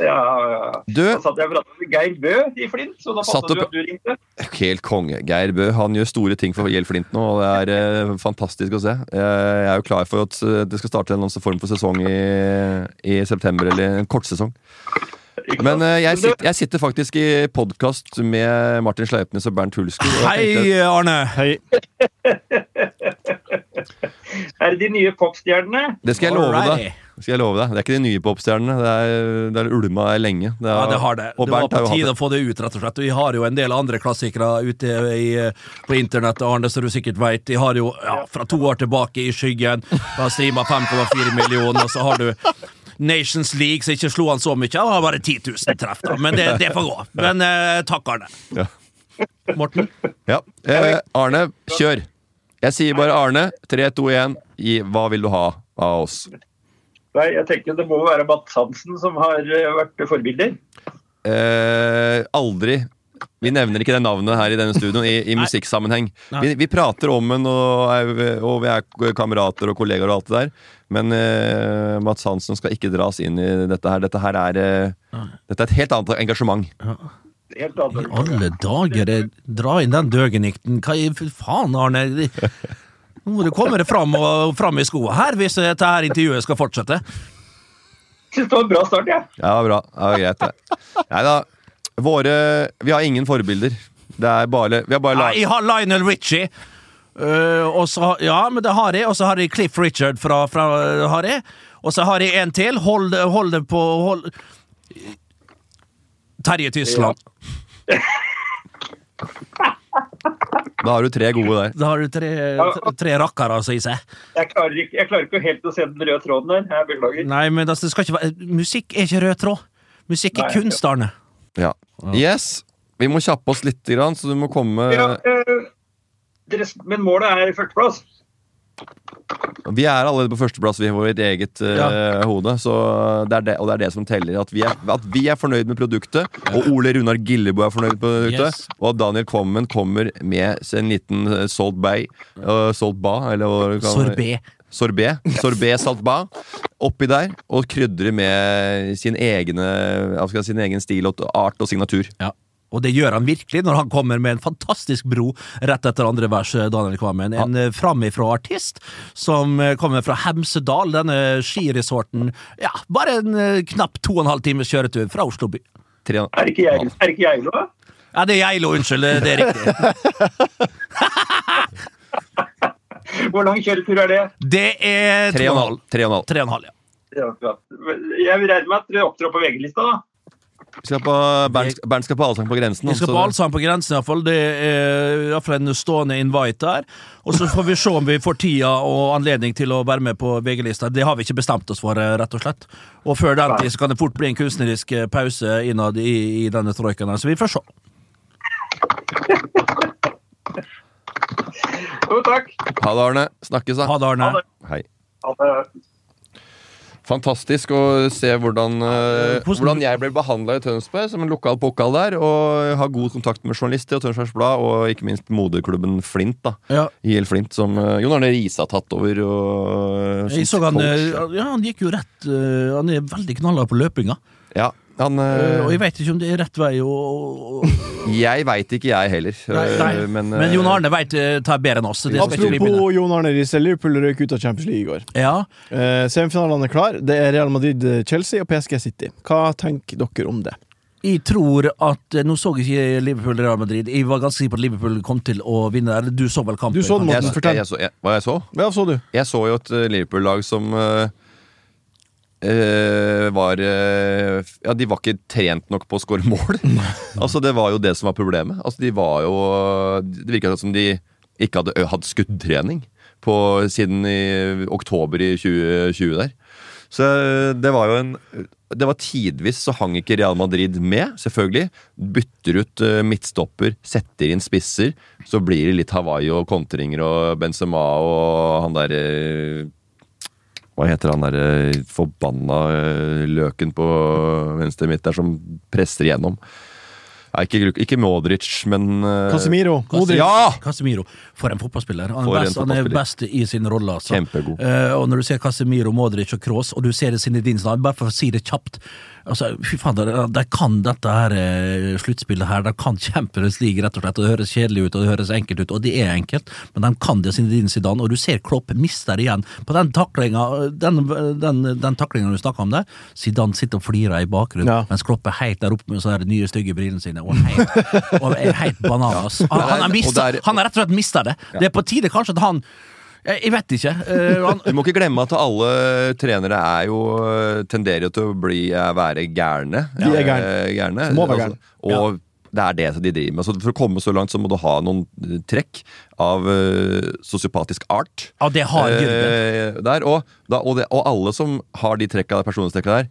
Ja, ja. Du, Da satt jeg og pratet med Geir Bø i Flint, så da fant du at du ringte. helt konge. Geir Bø han gjør store ting for Gjeld Flint nå, og det er eh, fantastisk å se. Jeg, jeg er jo klar for at eh, det skal starte en form for sesong i, i september, eller en kortsesong. Men eh, jeg, sitter, jeg sitter faktisk i podkast med Martin Sleipnes og Bernt Hulsker. og Hei, Arne. Hei. Er det de nye popstjernene? Det skal jeg love deg. Skal jeg love deg. Det er ikke de nye popstjernene. Det er, det er ulma lenge. Det er, Ja, det har det. Det var på tide å få det ut, rett og slett. Vi har jo en del andre klassikere ute i, på internett, Arne, som du sikkert vet. De har jo ja, fra to år tilbake i skyggen. Streama 5,4 millioner, og så har du Nations League, som ikke slo han så mye. Han har bare 10 000 treff, da. Men det, det får gå. Men eh, takk, Arne. Ja. Morten? Ja. Eh, Arne, kjør. Jeg sier bare Arne. 3, 2, 1. Gi, hva vil du ha av oss? Nei, jeg tenker det må være Mats Hansen som har eh, vært forbilder. Eh, aldri. Vi nevner ikke det navnet her i denne studioen i, i musikksammenheng. Vi, vi prater om den, og, er- og vi er kamerater og kollegaer og alt det der. Men eh, Mats Hansen skal ikke dras inn i dette her. Dette her er eh, Dette er et helt annet engasjement. Helt annet. Alle dager, dra inn den døgenikten. Hva i faen, Arne? Nå må du komme deg fram, og, fram i skoa her, hvis dette her intervjuet skal fortsette. Synes det var en bra start, jeg. Ja, bra. Ja, greit, det. Nei da. Våre Vi har ingen forbilder. Det er bare Vi har bare Ja, jeg har Lionel Richie. Uh, og så, ja, men det har jeg. Og så har jeg Cliff Richard fra, fra har jeg. Og så har jeg en til. Hold, hold det på hold. Terje Tysland. Da har du tre gode der. Da har du tre, tre rakkere altså, i seg. Jeg klarer, ikke, jeg klarer ikke helt å se den røde tråden der. Jeg beklager. Nei, men altså, det skal ikke være Musikk er ikke rød tråd. Musikk er kunst, Arne. Ja. Yes. Vi må kjappe oss litt, så du må komme Ja, eh, men målet er førsteplass. Vi er allerede på førsteplass i vårt eget eh, hode, så det er det, og det er det som teller. At vi, er, at vi er fornøyd med produktet, og Ole Runar Gillebo er fornøyd med produktet, Yes. og at Daniel Kommen kommer med en liten uh, Salt Bay, uh, Salt Ba, eller hva Sorbet. Sorbet. Sorbet Salt Ba. Oppi der, og krydrer med sin, egne, si, sin egen stil og art og signatur. Ja. Og det gjør han virkelig når han kommer med en fantastisk bro rett etter andre vers. Daniel Kvammen En ja. framifrå artist som eh, kommer fra Hemsedal, denne skiresorten. Ja, bare en eh, knapp to og en halv times kjøretur fra Oslo by. Er det ikke Geilo? Ja, det er Geilo, unnskyld. Det er riktig. Hvor lang kjøretur er det? Det er tre og en halv. Tre og en halv. Tre og en halv, ja. Ja. Jeg regner regne med at dere opptrer på VG-lista, da. Vi Skal på, Bernt, Bernt skal på Allsang på grensen. Vi skal på Allsang på grensen, iallfall. Det er iallfall en stående invite der. Og så får vi se om vi får tida og anledning til å være med på VG-lista. Det har vi ikke bestemt oss for, eh, rett og slett. Og før den tid så kan det fort bli en kunstnerisk eh, pause innad i, i denne troikaen. Så vi får se. Jo, takk. Ha det, Arne. Snakkes, da. Ha det, Arne. Ha det. Hei. Ha det. Fantastisk å se hvordan, eh, hvordan- jeg ble behandla i Tønsberg, som en lokal pokal der. Og har god kontakt med journalister og Tønsbergs Blad, og ikke minst moderklubben Flint. da Ja. IL Flint, som eh, Jon Arne Riise har tatt over. Og, Jeg så han, coach. eh, ja, han gikk jo rett eh, Han er veldig knallhard på løpinga. Ja, han uh, og eh, jeg vet ikke om det er rett vei å Jeg veit ikke, jeg heller. Nei, Eh, nei. Men, Men eh, Jon Arne vet, eh, tar bedre enn oss. Apropos Jon Arne Riise, Liverpool røyk ut av Champions League i går. Ja, Uh, Semifinalene er klar. Det er Real Madrid-Chelsea og PSG City. Hva tenker dere om det? jeg tror at eh, Nå så jeg ikke Liverpool Real Madrid. Jeg var ganske sikker på at Liverpool kom til å vinne. der. du så vel kampen? Du så den, jeg, Morten. jeg, Fortell. jeg, så, jeg, hva jeg så? Hva så du? Jeg så jo et eh, Liverpool-lag som eh, eh, var eh, Ja, de var ikke trent nok på å skåre mål. altså Det var jo det som var problemet. Altså De var jo Det virka som de ikke hadde hatt skuddtrening på, siden i oktober i 2020 der. Så eh, det var jo en Det var tidvis så hang ikke Real Madrid med, selvfølgelig. Bytter ut eh, midtstopper, setter inn spisser. Så blir det litt Hawaii og kontringer og Benzema og han derre hva heter han derre forbanna eh, løken på venstre midt der som presser igjennom? Nei, ikke, ikke Modric, men uh, Casemiro. Modric. Ja! Casemiro. For en fotballspiller. Han er en best, han er best i sin rolle. Altså. Kjempegod. Uh, og når du ser Casemiro, Modric og Kroos, og du ser det sine din bare for å si det kjapt altså, Fy faen, de, de kan dette her eh, sluttspillet her. De kan Champions League, rett og slett. Og det høres kjedelig ut, og det høres enkelt ut, og det er enkelt, men de kan det sine din Zidane, og du ser Klopp mister igjen på den taklinga Den, den, den taklinga du snakka om der. Zidane sitter og flirer i bakgrunnen, Ja. mens Klopp er helt der oppe med sånne nye, stygge brillene sine, og helt, og er helt bananas. Han, han, er, mistet, han er rett og slett mista det. Det er på tide kanskje at han Jeg, jeg vet ikke. Uh, han, Du må ikke glemme at alle trenere er jo eh, tenderer jo til å bli, eh, være gærne. De er gærne. Eh, gærne. Må være Altså, og det er det de driver med. Så for å komme så langt så må du ha noen eh, trekk av uh, sosiopatisk art. ja, det har. Eh, der, og, da, og, det, og alle som har de trekka, personlighetstrekka der,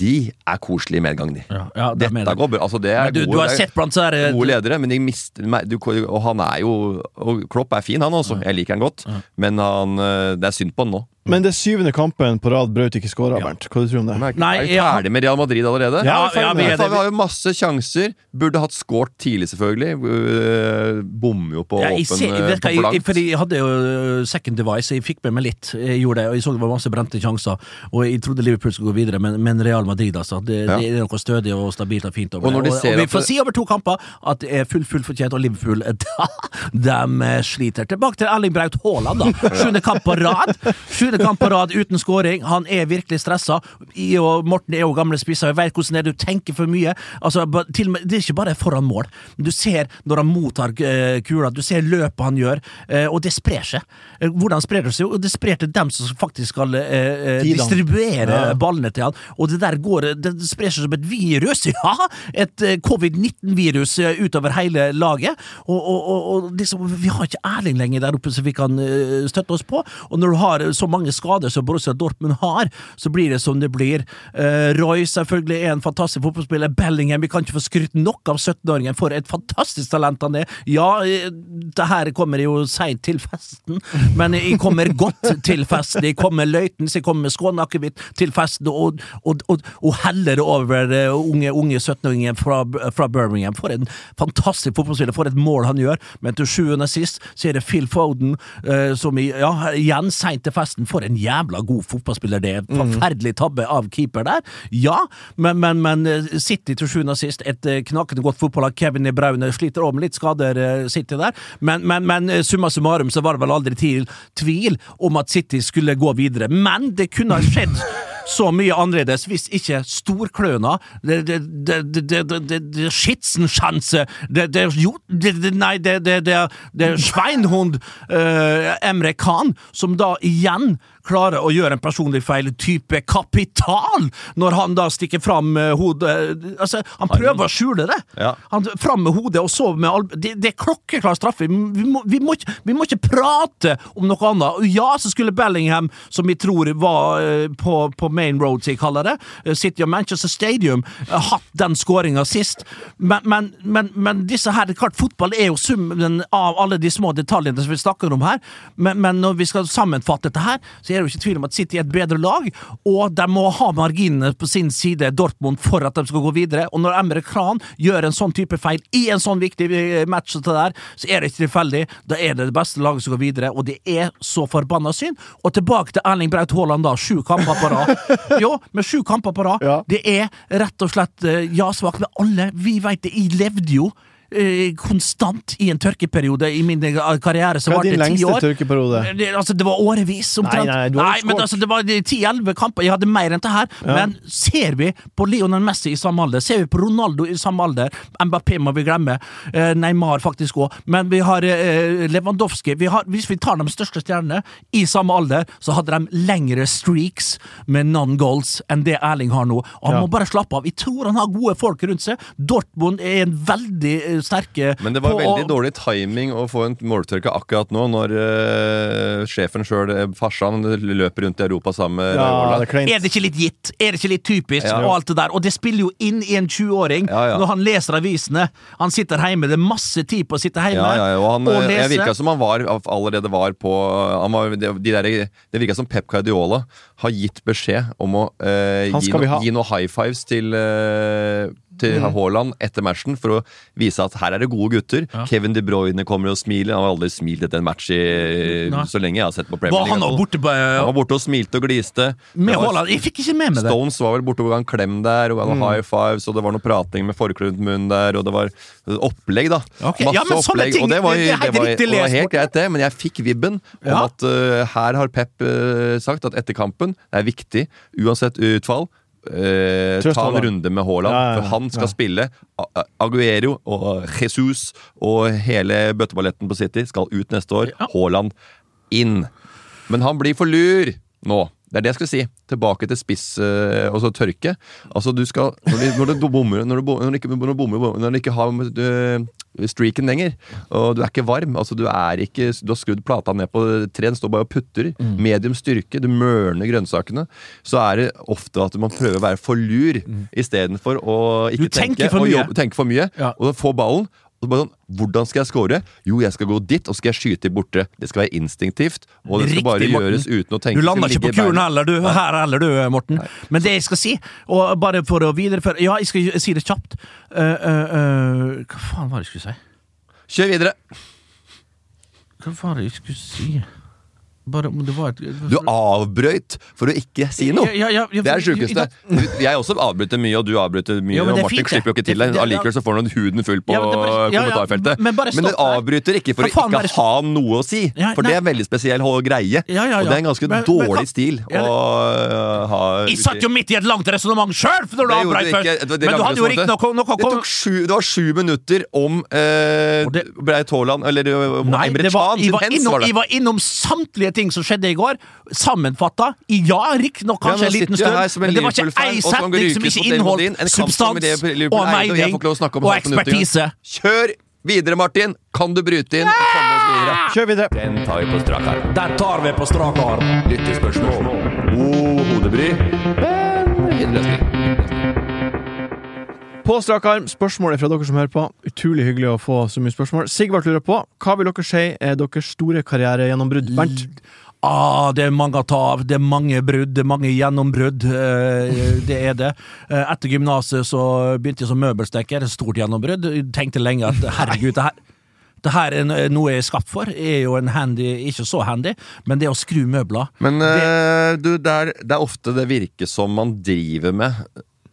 de er koselige i medgang, de. Ja, ja, det Dette går bra. Altså, det er du, gode, du har er sett blant så her gode ledere, men de mister du, Og han er jo Og Klopp er fin, han også. Jeg liker han godt. Men han, eh, det er synd på han nå. Men det syvende kampen på rad Braut ikke skåra, Bernt. Hva tror du om det? Men er, Nei, er vi ja. ferdig med Real Madrid allerede? Ja, ja, vi er det. vi har jo masse sjanser. Burde hatt skåret tidlig, selvfølgelig. Uh, Bommer jo på Ja, åpen vet på blankt. fordi jeg hadde jo uh, second device, jeg fikk med meg litt. Jeg gjorde det, og jeg så det var masse brente sjanser. Og jeg trodde Liverpool skulle gå videre, men, men Real Madrid, altså. Det, Ja. det er noe stødig og stabilt og fint over Og det. de Og, og vi får si over to kamper at det er full, full fortjent, og Liverpool de sliter. Tilbake til Erling Braut Haaland, da. Sjuende kamp på rad. Sjuende kamp på rad uten skåring. Han er virkelig stressa. I og Morten er jo gamle spisser, jeg vet hvordan det er. Du tenker for mye. Altså, til det er ikke bare foran mål. Du ser når han mottar eh, kula, du ser løpet han gjør, eh, og det sprer seg. Eh, Hvordan sprer det seg? Det sprer til dem som faktisk skal eh, eh, distribuere Ja. ballene til han. Og det der går Det sprer seg som et virus, ja! Et eh, covid-19-virus eh, utover hele laget. Og, og, og, liksom, vi har ikke Erling lenger der oppe som vi kan støtte oss på. Og når du har så mange skader som Borussia Dortmund har, så blir det som det blir. Roy selvfølgelig er en fantastisk fotballspiller. Bellingham, vi kan ikke få skrytt nok av 17-åringen for et fantastisk talent han er. Ja, det her kommer jo seint til festen, men jeg kommer godt til festen. Jeg kommer løytens, jeg kommer med skåneakevitt til festen, og, og, og, og heller over eh, unge, unge 17-åringen fra, fra Birmingham. For en fantastisk fotballspiller, for et mål han gjør. Men til sjuende og sist så er det Phil Foden eh, som i, ja, igjen seint til festen. For en jævla god fotballspiller det er. Forferdelig tabbe av keeper der. Ja, men, men, men eh, City til sjuende og sist, et knakende godt fotballag. Kevin i Braune sliter òg med litt skader, City der. Men, men, men eh, summa summarum så var det vel aldri til tvil om at City skulle gå videre. Men det kunne ha skjedd så mye annerledes hvis ikke storkløna det, Nei, det, er Schweinhund eh, Emre Khan, som da igjen klarer å gjøre en personlig feil type kapital, når han da stikker fram hodet Altså, han prøver å skjule det. Ja. Han Fram med hodet, og så med al det, det er klokkeklar straffe. Vi må, vi, må ikke, vi må ikke prate om noe annet. Og ja, så skulle Bellingham, som vi tror var eh, på, på Main Road, som jeg kaller det, eh, City of Manchester Stadium, eh, hatt den skåringa sist. Men, men, men, men disse her, er klart, fotball er jo summen av alle de små detaljene som vi snakker om her. Men, men når vi skal sammenfatte dette her, så er det jo ikke tvil om at City er et bedre lag, og de må ha marginene på sin side, Dortmund, for at de skal gå videre. Og når Emre Kran gjør en sånn type feil i en sånn viktig eh, match der, så er det ikke tilfeldig. Da er det det beste laget som går videre, og det er så forbanna synd. Og tilbake til Erling Braut Haaland, da. Sju kamper på rad. Jo, med sju kamper på rad. Ja. Det er rett og slett eh, ja svakt. med alle, vi veit det, jeg levde jo eh, konstant i en tørkeperiode i min eh, karriere Så Hva er varte din ti lengste år. tørkeperiode? Det, altså, det var årevis, omtrent. Nei, nei, du har men altså, det var ti-elleve kamper. Jeg hadde mer enn det her. Men ser vi på Lionel Messi i samme alder, ser vi på Ronaldo i samme alder, Mbappé må vi glemme, eh, Neymar faktisk òg, men vi har eh, Lewandowski vi har, Hvis vi tar de største stjernene i samme alder, så hadde de lengre streaks med non-goals enn det Erling har nå. Han Ja. må bare slappe av. Jeg tror han har gode folk rundt seg. Dortmund er en veldig eh, sterke Men det var på- veldig dårlig timing å få en måltørke akkurat nå, når uh, sjefen sjøl, farsan, løper rundt i Europa sammen med Ja, Haaland. er. Er det ikke litt gitt? Er det ikke litt typisk? Ja. Og alt det der Og det spiller jo inn i en 20-åring Ja, ja. når han leser avisene. Han sitter hjemme, det er masse tid på å sitte hjemme Ja, ja, ja, og han, og jeg virka som han var, allerede var på han var, de, de der, Det virka som Pep Guardiola har gitt beskjed om å uh, gi, no, ha. gi noe high fives til, eh, til Haaland etter matchen for å vise at her er det gode gutter. Kevin De Bruyne kommer og smiler. Han har aldri smilt etter en match i, Nei. så lenge jeg har sett på Premier League. han fall. borte på Han var borte og smilte og gliste. med Haaland? Jeg fikk ikke med meg det. Stones var vel borte og ga en klem der, og han Mm. high fives, og det var noe prating med forkle rundt munnen der, og det var opplegg, da. Okay. Masse ja, men opplegg. ting, og det var, det det var, det var helt greit, det, men jeg fikk vibben om Ja. at uh, her har Pep uh, sagt at etter kampen det er viktig, uansett utfall, Trøst ta en runde med Haaland, Ja, ja, ja. for han skal spille. Aguero og Jesus og hele bøtteballetten på City skal ut neste år. Haaland inn. Men han blir for lur nå. Det er det jeg skulle si. Tilbake til spiss eh, og så tørke. Altså, du skal Når du, bommer Når du, bom- når du ikke, når du bommer, når du ikke har du, streaken lenger, og du er ikke varm altså Du er ikke Du har skrudd plata ned på tre, den står bare og putter. Mm. Medium styrke, du mørner grønnsakene. Så er det ofte at man prøver å være for lur istedenfor å ikke Mm. Du tenker tenke, for mye. jobbe, tenke for mye. Ja. Og få ballen. Og så bare sånn, Hvordan skal jeg score? Jo, jeg skal gå dit, og skal jeg skyte borte. Det skal være instinktivt, og det skal bare Riktig, gjøres uten å tenke Du lander ikke på beina. heller, du. Her heller, du, Morten. Men det jeg skal si, og bare for å videreføre Ja, jeg skal si det kjapt. Uh, uh, uh, hva faen var det jeg skulle si? Kjør videre! Hva var det jeg skulle si? Bare det var et Du avbrøyt for å ikke si noe! Ja, ja, ja, Det er det sjukeste. Jeg også avbryter mye, og du avbryter mye. Og Martin fint, slipper jo ikke til deg. Allikevel så får han huden full på bare- kommentarfeltet. men Men du stopp avbryter ikke for faen å ikke ha noe å si. For det er en veldig spesiell greie. Og det er en ganske Men- dårlig men, stil å ha Jeg satt jo midt i et langt resonnement sjøl! når du avbrøt først! Men du hadde jo ikke riktignok Det var sju minutter om eh, det- Braut Haaland Eller øh, Emre Chan Can sin hens, var det. jeg var innom samtlige ting som skjedde i går, sammenfatta. Ja, riktignok kanskje ja, en liten stund, en men det var ikke ei setning som ikke inneholdt substans i og mening og og ekspertise. Kjør videre, Martin! Kan du bryte inn Ja! Kjør videre. Den tar vi på strak arm. Den tar vi på strak arm. Lyttespørsmål. God hodebry, men innløsning. På strak arm, spørsmål fra dere som hører på. Utrolig hyggelig å få så mye spørsmål. Sigvart lurer på hva vil dere si er deres store karrieregjennombrudd? Bernt? Ah, det er mange å ta av. Det er mange brudd, det er mange gjennombrudd. Eh, det er det. Eh, etter gymnaset så begynte jeg som møbelstekker. Stort gjennombrudd. Jeg tenkte lenge at herregud, det her det her er noe jeg er skapt for. Jeg er jo en handy, ikke så handy, men det å skru møbler Men eh, du, det er, det er ofte det virker som man driver med,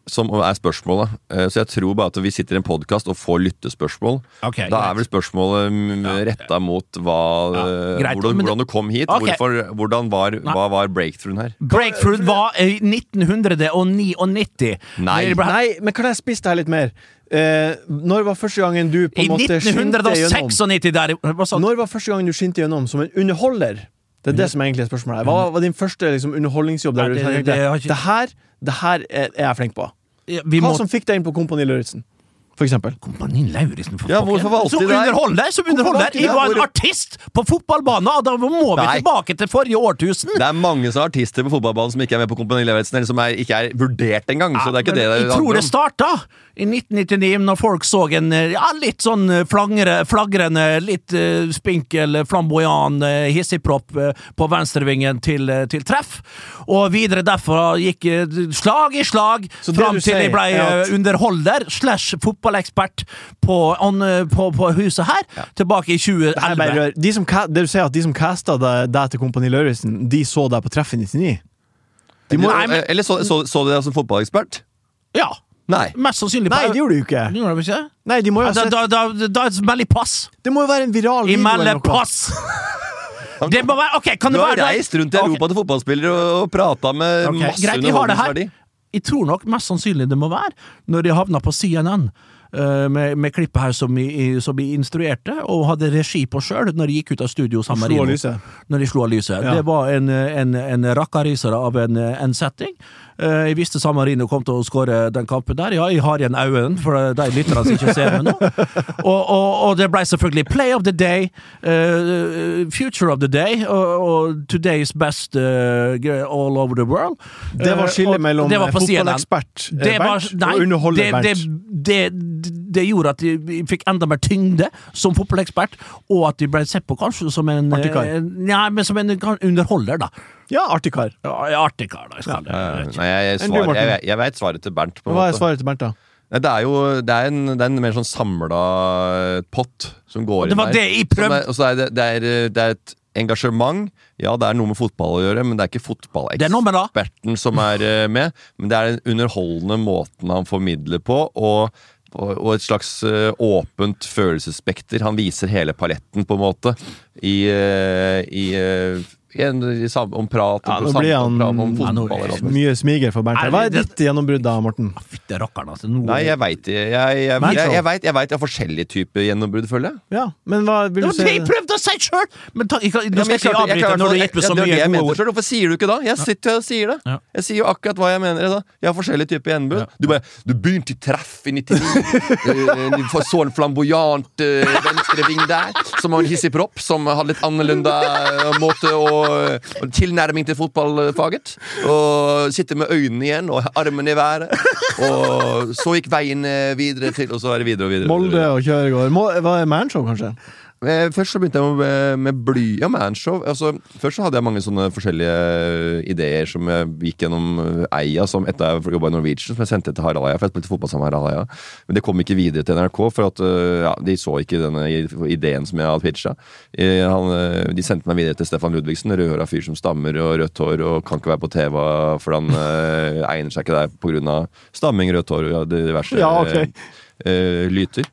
som er spørsmålet. Eh, så jeg tror bare at vi sitter i en podkast og får lyttespørsmål. Okay, da er vel spørsmålet mm, retta mot hva, Ja, eh, greit, hvordan, hvordan du kom hit. Okay. Hvorfor, hvordan var, hva var breakthroughen her? Breakthrough var i 1999. Nei. Nei, men kan jeg spise det her litt mer? Eh, når var første gangen du på I en måte skinte gjennom? 1996 der Hva sa du? Når var første gangen du skinte gjennom som en underholder? Det er det som egentlig er spørsmålet. her. Hva var din første liksom, underholdningsjobb? Der Nei, du det- tenkte det ikke- det her, det her er, er jeg flink på? Ja, Vi må som fikk deg inn på Kompani Lauritzen, for eksempel? Kompani Lauritzen, for Ja, hvorfor valgte de deg? underholder! Som underholder! Jeg var en artist på fotballbanen, og da må vi Nei. tilbake til forrige årtusen! Det er mange som er artister på fotballbanen som ikke er med på Kompani Lauritzen, eller som er, ikke er vurdert engang. så det er ikke Men det det jeg tror det starta i 1999, når folk så en eh, ja, litt sånn eh, flangre, flagrende, litt uh, spinkel, flamboyant uh, hissigpropp uh, på venstrevingen til, uh, til treff. Og videre derfra gikk eh, slag i slag Så fram til jeg ble er eh, underholder slash fotballekspert på, on, eh, på, på huset her, tilbake i Det, er bare 2011. de som, det du sier at de som casta deg, til Kompani Lauritzen, de så deg på Treff i 99? De må, Nei, men- Eller så, så, så du deg som fotballekspert? Ja, Nei. mest sannsynlig. nei, det gjorde du ikke. Det gjorde ikke? Nei, de må jo ha sett da, da, da da melder pass. Det må jo være en viral video eller melder pass! Det må være Ok, kan Du det har reist rundt i Europa til fotballspillere og, og prata med okay. masse greit, vi har det her. underholdningsverdi. Jeg tror nok mest sannsynlig det må være når de havna på CNN. Eh, med, med klippet her som vi, som vi, instruerte, og hadde regi på sjøl når de gikk ut av studio sammen med Rino. Når de slo av lyset. Ja. Det var en, en, en rakkariser av en, en setting. Eh, Jeg visste San Marino kom til å skåre den kampen der. Ja, jeg har igjen øynene, for de lytterne som ikke ser meg nå. Og, og, og det ble selvfølgelig Play of the Day, uh, Future of the Day og, og Today's Best uh, all over the world. Det var skillet mellom fotballekspert Bernt og underholder Bernt. Det, det, det gjorde at de fikk enda mer tyngde som fotballekspert, og at de ble sett på kanskje som en, Artig kar. Ja, men som en underholder, da. Ja, artig kar. Ja, artig kar, da. Jeg skal, Eh, Nei, jeg, svar, jeg, jeg veit svaret til Bernt. Hva er svaret til Bernt, da? Nei, Det er jo det er en, det er en mer sånn samla pott som går Og det var der. det jeg det, det, er, det er et engasjement. Ja, det er noe med fotball å gjøre, men det er ikke Det er det. fotballeksperten som er eh, med. Men det er den underholdende måten han formidler på, og, og, et slags eh, åpent følelsesspekter. Han viser hele paletten, på en måte, i, eh, i, eh, en, om prat, om Ja, om, nå blir om, prat om fotball. Ja, mye smiger for Bernt. Hva er ditt gjennombrudd, da, Morten? Fytte rakkeren, altså. Noe... Nei, jeg veit jeg, jeg, jeg, jeg, vet, jeg vet jeg har forskjellige typer gjennombrudd, føler jeg. Ja, men hva vil du si? jeg prøvde å si sjøl! Men ta, jeg, nå skal ikke jeg avbryte når du har gitt meg så var mye gode ord. selv. Hvorfor sier du ikke da? Jeg sitter og sier det. Ja. Jeg sier jo akkurat hva jeg mener. Da. jeg har forskjellige typer gjennombrudd. Du, bare, du begynte i treff i 99. Eh, Du får- så en flamboyant uh, venstreving der, som har en hissig propp, som har litt annerledes måte å å tilnærming til fotballfaget. Og sitter med øynene igjen og armene i været. Og så gikk veien eh, videre til Og så er det videre og videre. Molde og Kjøregård. Hva er Manshow, kanskje? Eh, Først så begynte jeg med, med bly Ja, manshow. Altså, først så hadde jeg mange sånne forskjellige ideer som jeg gikk gjennom eh, Eia som etter jeg jobba i Norwegian, som jeg sendte til Harald Eia. For jeg spilte fotball sammen med Harald Eia. Men det kom ikke videre til NRK, for at eh, ja, de så ikke denne ideen som jeg hadde pitcha. De sendte meg videre til Stefan Ludvigsen, rødhåra fyr som stammer og rødt hår og kan ikke være på TV for han eh, egner seg ikke der pga. stamming, rødt hår og diverse Ja, ok. Eh, lyter.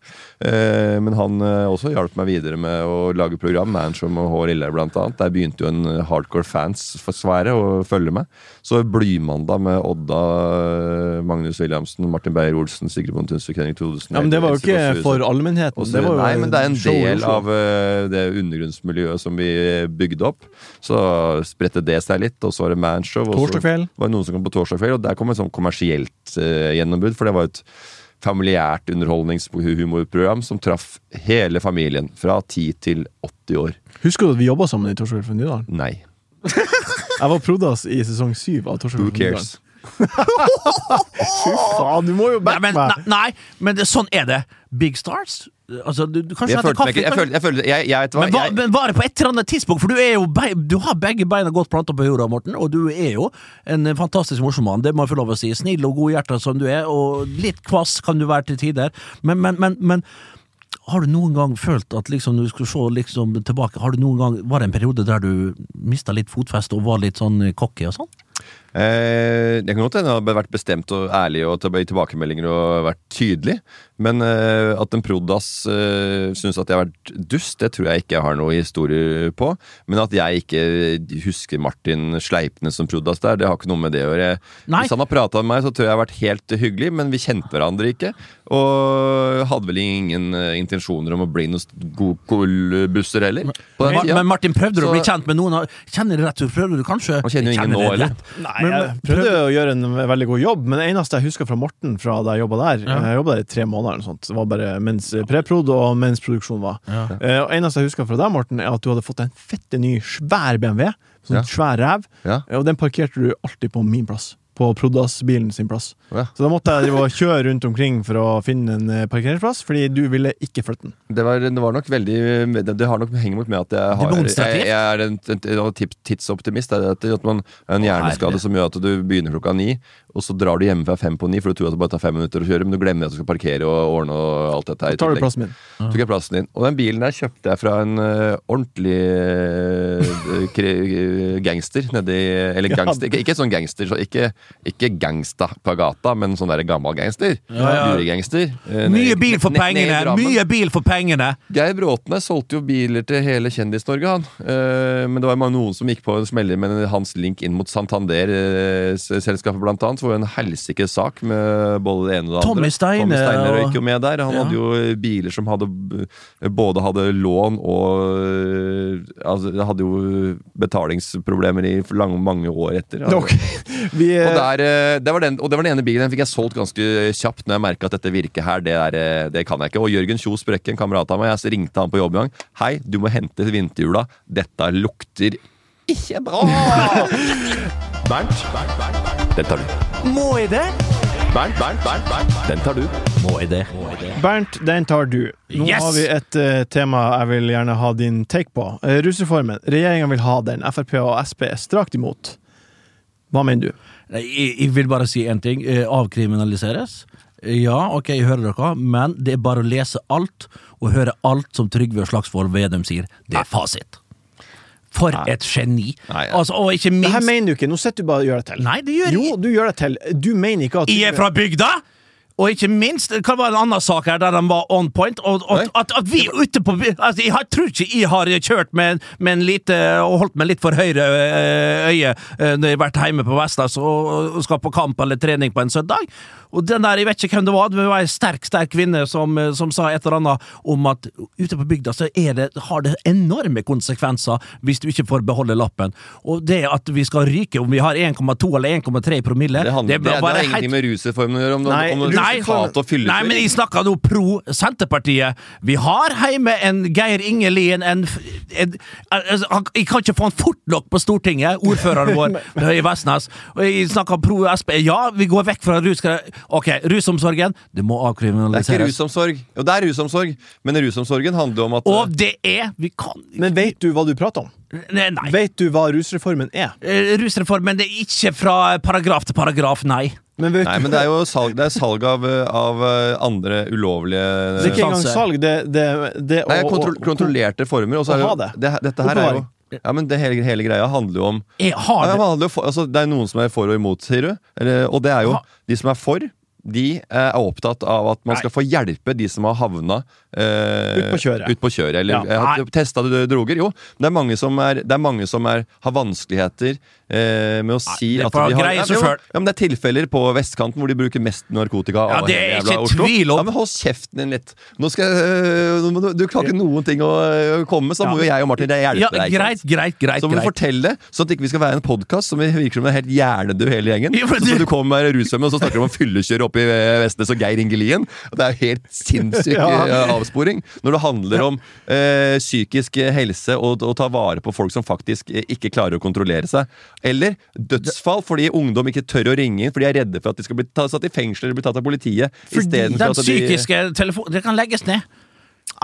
Eh, men han eh, også hjalp meg videre med å lage program. Manshow og Hår Ille blant annet. Der begynte jo en hardcore fans-sfære å følge med. Så Blymandag med Odda, eh, Magnus Williamsen, Martin Beyer-Olsen, Sigrid Bonde Tusvik, Henrik Thodesen Ja, men Det var jo ikke for allmennheten. Også, Det var jo nei, men det er en del av uh, det undergrunnsmiljøet som vi bygde opp. Så spredte det seg litt, og så var det Manshow. og så var det noen som kom på torsdag kveld, og der kom et sånn kommersielt uh, gjennombrudd, for det var et familiært underholdningshumorprogram som traff hele familien fra 10 til 80 år. Husker du at vi jobba sammen i Torsdag kveld fra Nydalen? Nei. Jeg var prodas i sesong 7 av Torsdag Who kveld fra Nydalen. Fy faen, du må jo backe men, meg! nei, nei, men det, sånn er det. Big stars? Altså, du, du Jeg følte meg ikke Jeg følte, jeg, følte, jeg, jeg vet hva men, jeg, men bare på et eller annet tidspunkt, for du er jo be, Du har begge beina godt planta på jorda, Morten, og du er jo en fantastisk morsom mann, det må jeg få lov å si. Snill og godhjerta som du er, og litt kvass kan du være til tider, men, men, men, men har du noen gang følt at liksom, du skulle se liksom tilbake, har du noen gang, var det en periode der du mista litt fotfeste og var litt sånn cocky og sånn? Eh, det kan godt hende jeg har vært bestemt og ærlig og i tilbakemeldinger og vært tydelig. Men eh, at en prod.ass eh, syns at jeg har vært dust, det tror jeg ikke jeg har noe historie på. Men at jeg ikke husker Martin Sleipnes som prod.ass der, det har ikke noe med det å gjøre. Hvis han har prata med meg, så tror jeg jeg har vært helt hyggelig, men vi kjente hverandre ikke. Og hadde vel ingen eh, intensjoner om å bli noen godkolbusser heller. På den Ma- Men Martin, prøvde du å bli kjent med noen? Kjenner du rett og prøvde du kanskje? Han kjenner jo ingen nå, eller? Nei, Men- jeg prøvde å gjøre en veldig god jobb, men det eneste jeg husker fra Morten fra da jeg jobba der Jeg jobba der i tre måneder, eller sånt. Det var bare mens preprod og mens produksjon var. Ja. Eh, og eneste jeg husker fra deg, Morten, er at du hadde fått en fette ny, svær BMW. Sånn Ja. svær ræv. Ja. Eh, Og den parkerte du alltid på min plass. På Prodas-bilen sin plass. Ja. Så da måtte jeg kjøre rundt omkring for å finne en eh, parkeringsplass, fordi du ville ikke flytte den. Det, var, det var nok veldig Det, det har nok hengt mot med at jeg, har, jeg, jeg er en, en, en tips- tidsoptimist. Det er at, at man har en hjerneskade som gjør at du begynner klokka ni, og så drar du hjemme fra fem på ni, for du tror at det bare tar fem minutter å kjøre, men du glemmer at du skal parkere og ordne og alt dette her. Tar du plassen min? Tok jeg plassen din. Og den bilen der kjøpte jeg fra en uh, ordentlig uh, gangster nedi Eller Ja. gangster, ikke, ikke sånn gangster, så ikke, ikke gangsta på gata, men sånn der gammel gangster. ja. Luregangster. Eh, Mye bil for pengene! Mye bil for pengene! Geir Bråtene solgte jo biler til hele Kjendis-Norge, han. Eh, men det var noen som gikk på en smeller med hans link inn mot Santander-selskapet, blant annet. Så var det en helsikes sak med både det ene og det Tommy andre. Steine Tommy Steiner røyk jo med der. Han Ja. hadde jo biler som hadde både hadde lån og Altså, hadde jo betalingsproblemer i lang, mange år etter. Okay. Vi, Og, eh, der, eh, det var den, og det var den ene bilen den fikk jeg solgt ganske kjapt når jeg merka at dette virket her. Det, er, eh, det kan jeg ikke. Og Jørgen Kjos Brekke, en kamerat av meg, jeg ringte han på jobb en gang. Hei, du må hente vinterhjula. Dette lukter ikke bra! Bernt, den tar du. Må jeg det? Bernt, Bernt, Bernt, Bernt, den tar du. Må jeg det? Bernt, den tar du. Nå Yes! har vi et uh, tema jeg vil gjerne ha din take på. Uh, Rusreformen. Regjeringa vil ha den. Frp og Sp er strakt imot. Hva mener du? Nei, Jeg, jeg vil bare si én ting. Eh, Avkriminaliseres. Ja, ok, jeg hører dere, men det er bare å lese alt og høre alt som Trygve Slagsvold Vedum sier. Det er fasit. For et geni! Nei, ja. Altså, og ikke Det her mener du ikke. Nå sitter du bare og gjør det til. Nei, det gjør jeg Jo, du gjør det til. Du mener ikke at Jeg er fra bygda! Og ikke minst, kan være en annen sak her der de var on point. Og, og at, at vi ute på altså, Jeg har, tror ikke jeg har kjørt med, med en lite og holdt meg litt for høyre øh, øye øh, når jeg har vært hjemme på Vestlands og, og skal på kamp eller trening på en søndag. Og den der, Jeg vet ikke hvem det var, det var en sterk sterk kvinne som, øh, som sa et eller annet om at ute på bygda så er det, har det enorme konsekvenser hvis du ikke får beholde lappen. Og det at vi skal ryke om vi har 1,2 eller 1,3 promille Det, handler, det, det, det, være har helt- ingenting med rusreformen å gjøre. Om, Nei, om, om Nei, resultat og nei, men jeg snakker nå pro Senterpartiet. Vi har hjemme en Geir Inge Lien en, en, altså, Jeg kan ikke få han fort nok på Stortinget, ordføreren vår i Vestnes. Og jeg snakker pro Sp. Ja, vi går vekk fra rus... Ok, rusomsorgen. Det må Det er ikke rusomsorg. Jo, det er rusomsorg, men rusomsorgen handler jo om at Og det er Vi kan Men vet du hva du prater om? Nei. nei. Vet du hva rusreformen er? Eh, Rusreformen det er ikke fra paragraf til paragraf, nei. Men vet Nei, du men det er jo salg, det er salg av, av eh, andre ulovlige Det er ikke engang salg. Det, det, det Nei, å- kontro kontrollerte former. Og så er det, det. jo- det, dette her er jo ja, men det hele, hele greia handler jo om ja, har det, det. handler for, altså, det er noen som er for og imot, sier du. Eller, og det er jo Ha- de som er for. De eh, er opptatt av at man skal få hjelpe de som har havna eh, Ut på kjøret. ut på kjøret, Eller Ja. testa droger. Jo, det er mange som, er, det er mange som er, har vanskeligheter eh, med å si Nei, at de har ja, men- ja, men Det er tilfeller på vestkanten hvor de bruker mest narkotika. Ja, det er ikke tvil om. Ja, men Hold kjeften din litt. Nå skal, øh, du, du har ikke noen ting å øh, komme med, så må jo jeg og Martin hjelpe Ja, deg. greit, greit, greit. Så må du fortelle, sånn at ikke vi skal være en podkast som virker som en helt hjernedød hele gjengen. Ja, men Så du kommer med og så snakker du om fyllekjør oppe i Vestnes og Geir Inge Lien. Det er jo helt sinnssyk Ja. Avsporing. Når det handler om eh, psykisk helse og å ta vare på folk som faktisk eh, ikke klarer å kontrollere seg. Eller dødsfall fordi ungdom ikke tør å ringe inn, for de er redde for at de skal bli tatt, satt i fengsel eller bli tatt av politiet. Fordi den at de- psykiske telefonen Det kan legges ned.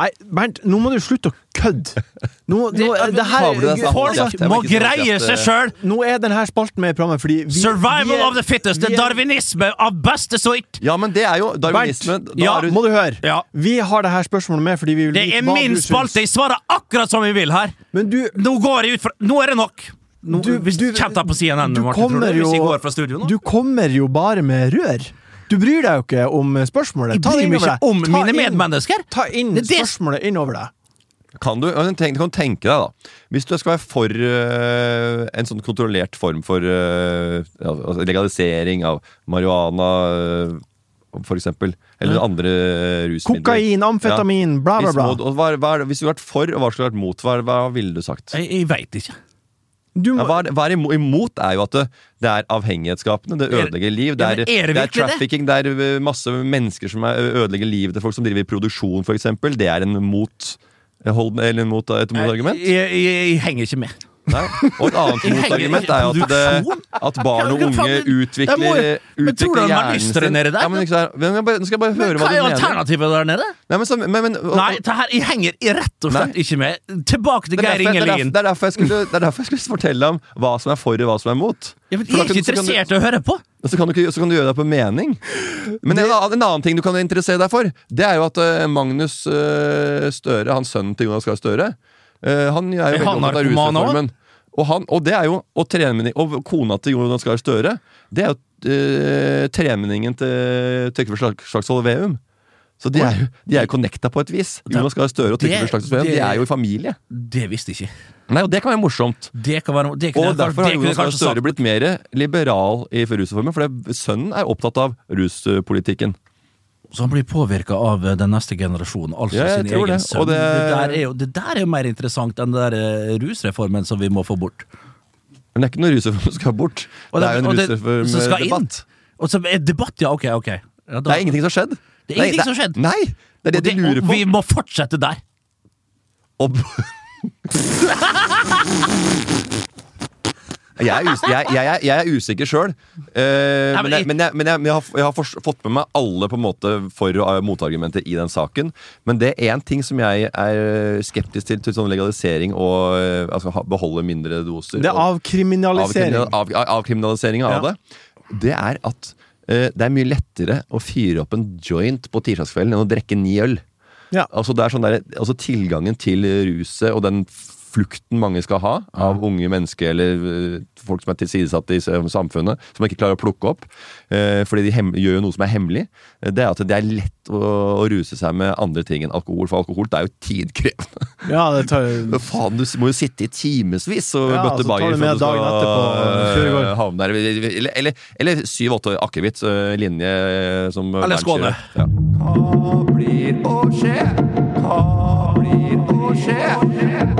Nei, Bernt, nå må du slutte å kødde! Nå, nå, Det- her? Folk må greie seg eh, sjøl! nå er denne spalten med i programmet fordi vi, Survival vi er- of the fittest! Det er darwinisme av beste sort! Ja, men det er jo darwinisme. Bernt, Da ja, er du- må du høre. Ja. Vi har det her spørsmålet med fordi vi vil Det er min spalte! Jeg svarer akkurat som jeg vil her! Men du, Nå går jeg ut fra Nå er det nok! Nå, Du- hvis du- du kommer på CNN, du Martin, jo- går fra studio nå? du kommer jo bare med rør. Du bryr deg jo ikke om spørsmålet. jeg Ta det bryr meg innover ikke deg. om Ta mine inn- medmennesker! Ta inn Det det- spørsmålet innover deg. Kan du, tenk, kan du tenke deg, da. Hvis du skal være for øh, en sånn kontrollert form for øh, legalisering av marihuana øh, for eksempel. Eller andre rusmidler. Kokain, amfetamin, bla, bla, Hvis, bla. må- hva, hva, hvis du har vært for, og hva skulle du vært mot, hva, hva ville du sagt? Jeg, jeg veit ikke. Må, Ja, hva, er- hva er imot, er jo at det, det er avhengighetsskapende, det Er- ødelegger liv. Det er, ja, er det det er trafficking, det er masse mennesker som er, ødelegger livet til folk som driver i produksjon, eksempel. Det er en mot, hold, mot et motargument. Jeg, jeg, jeg henger ikke med. Nei. Og et annet motargument er jo at, det, at barn og unge utvikler, må utvikler hjernen sin. nede der, Ja, men, ikke men, jeg bare- Nå skal jeg bare høre Men hva hva er alternativet der nede? Nei, men, så, men, og- Nei, det her, jeg henger rett og slett Nei. ikke med. Tilbake til det Geir Ingelien. det, er derfor jeg skulle, det er derfor jeg skulle fortelle om hva som er for og hva som er mot. Ja, men jeg er ikke interessert i å høre på. Så kan, du, så kan du gjøre deg på mening. Men en, en annen ting du kan interessere deg for, det er jo at eh, Magnus eh, Støre, hans sønnen til Jonas Gahr Støre, eh, han er jo veldig opptatt av rusreformen. Og, han, og det er jo Og, og kona til Jonas Gahr Støre, det er jo øh, tremenningen til Trygve Slag- Slagsvold Veum. Så de er jo de er jo connecta på et vis. Jonas Gahr Støre og Trygve Slagsvold Veum de er jo i familie. Det visste jeg ikke. Nei, og Det kan være morsomt. Det kan være det kunne Og derfor har Jonas Gahr. Støre blitt mer liberal i rusreformen, for det- sønnen er opptatt av ruspolitikken. Så han blir påvirka av eh, den neste generasjonen, altså Ja, sin egen det. sønn. Det... det- det der er jo mer interessant enn den der eh, rusreformen som vi må få bort. Men det er ikke noe rusreform som skal bort. Og det er jo en rusreform som skal inn. Og så er debatt, ja, ok, ok. Ja, da- Det er ingenting som har skjedd. Det er ingenting som har skjedd. Nei! Det er det, de lurer på. Vi må fortsette der. Og... Jeg er, us jeg, jeg, jeg er usikker sjøl, Uh, men men, men, jeg, men jeg, men jeg har, jeg har fått med meg alle på en måte for- og motargumenter i den saken. Men det er én ting som jeg er skeptisk til, til sånn legalisering og eh, altså, beholde mindre doser. det er avkriminalisering. Avkriminal- Av, av, avkriminalisering av Ja. det. Det er at uh, det er mye lettere å fyre opp en joint på tirsdagskvelden enn å drikke ni øl. Ja. Altså, det er sånn der, altså Tilgangen til ruset og den flukten mange skal ha av unge mennesker eller eh, folk som er tilsidesatte i samfunnet, som ikke klarer å plukke opp, eh, fordi de gjør jo noe som er hemmelig, eh, det er at det er lett å, å ruse seg med andre ting enn alkohol. For alkohol det er jo tidkrevende. Ja, det tar jo... faen, du må jo sitte i timevis og Ja, bøtte bayer du med du skal etterpå, havne der. Eller, eller, eller syv-åtte akevitt linje som Eller Skåne. Ja. Hva blir å skje? Hva blir å skje?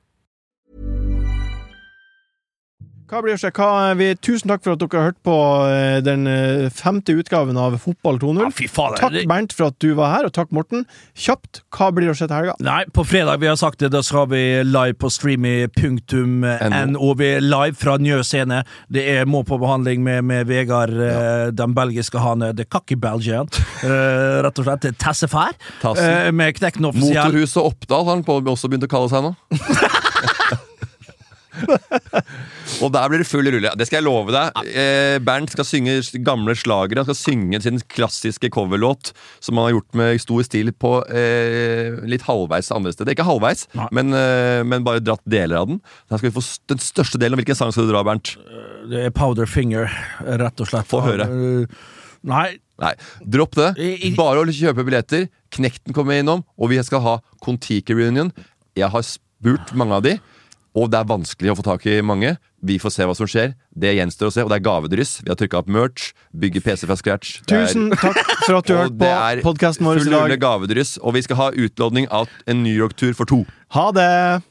vi, tusen takk for at dere har hørt på eh, den eh, femte utgaven av Fotball 2.0. Ja, takk Bernt for at du var her, og takk Morten. Kjapt, hva blir å skje til helga? Nei, på fredag vi har sagt det, da skal vi live på streamy.no. Vi er live fra Njø scene. Det er må på behandling med, med Vegard, eh, den belgiske han The Cocky Belgian. Eh, rett og slett Tassefær. Eh, med Knekken offisiell. Motorhuset Oppdal har han på, også begynt å kalle seg nå. Og der blir det full rulle. Det skal jeg love deg. Eh, Bernt skal synge gamle slagere. Han skal synge sin klassiske coverlåt, som han har gjort med stor stil på eh, litt halvveis andre steder. Ikke halvveis, men, eh, men bare dratt deler av den. Da skal vi få den største delen. Hvilken sang skal du dra, Bernt? Det er Powder Finger, rett og slett. Få høre. Eh, Nei, Nei, dropp det. Bare å kjøpe billetter. Knekten kommer innom, og vi skal ha Kon-Tiki reunion. Jeg har spurt mange av de, og det er vanskelig å få tak i mange. Vi får se hva som skjer. Det gjenstår å se, og det er gavedryss. Vi har trykka opp merch, bygger PC fra scratch. Tusen er- takk for at du og hørte på podkasten vår full i er dag. gavedryss, og vi skal ha utlodning av en New York-tur for to. Ha det!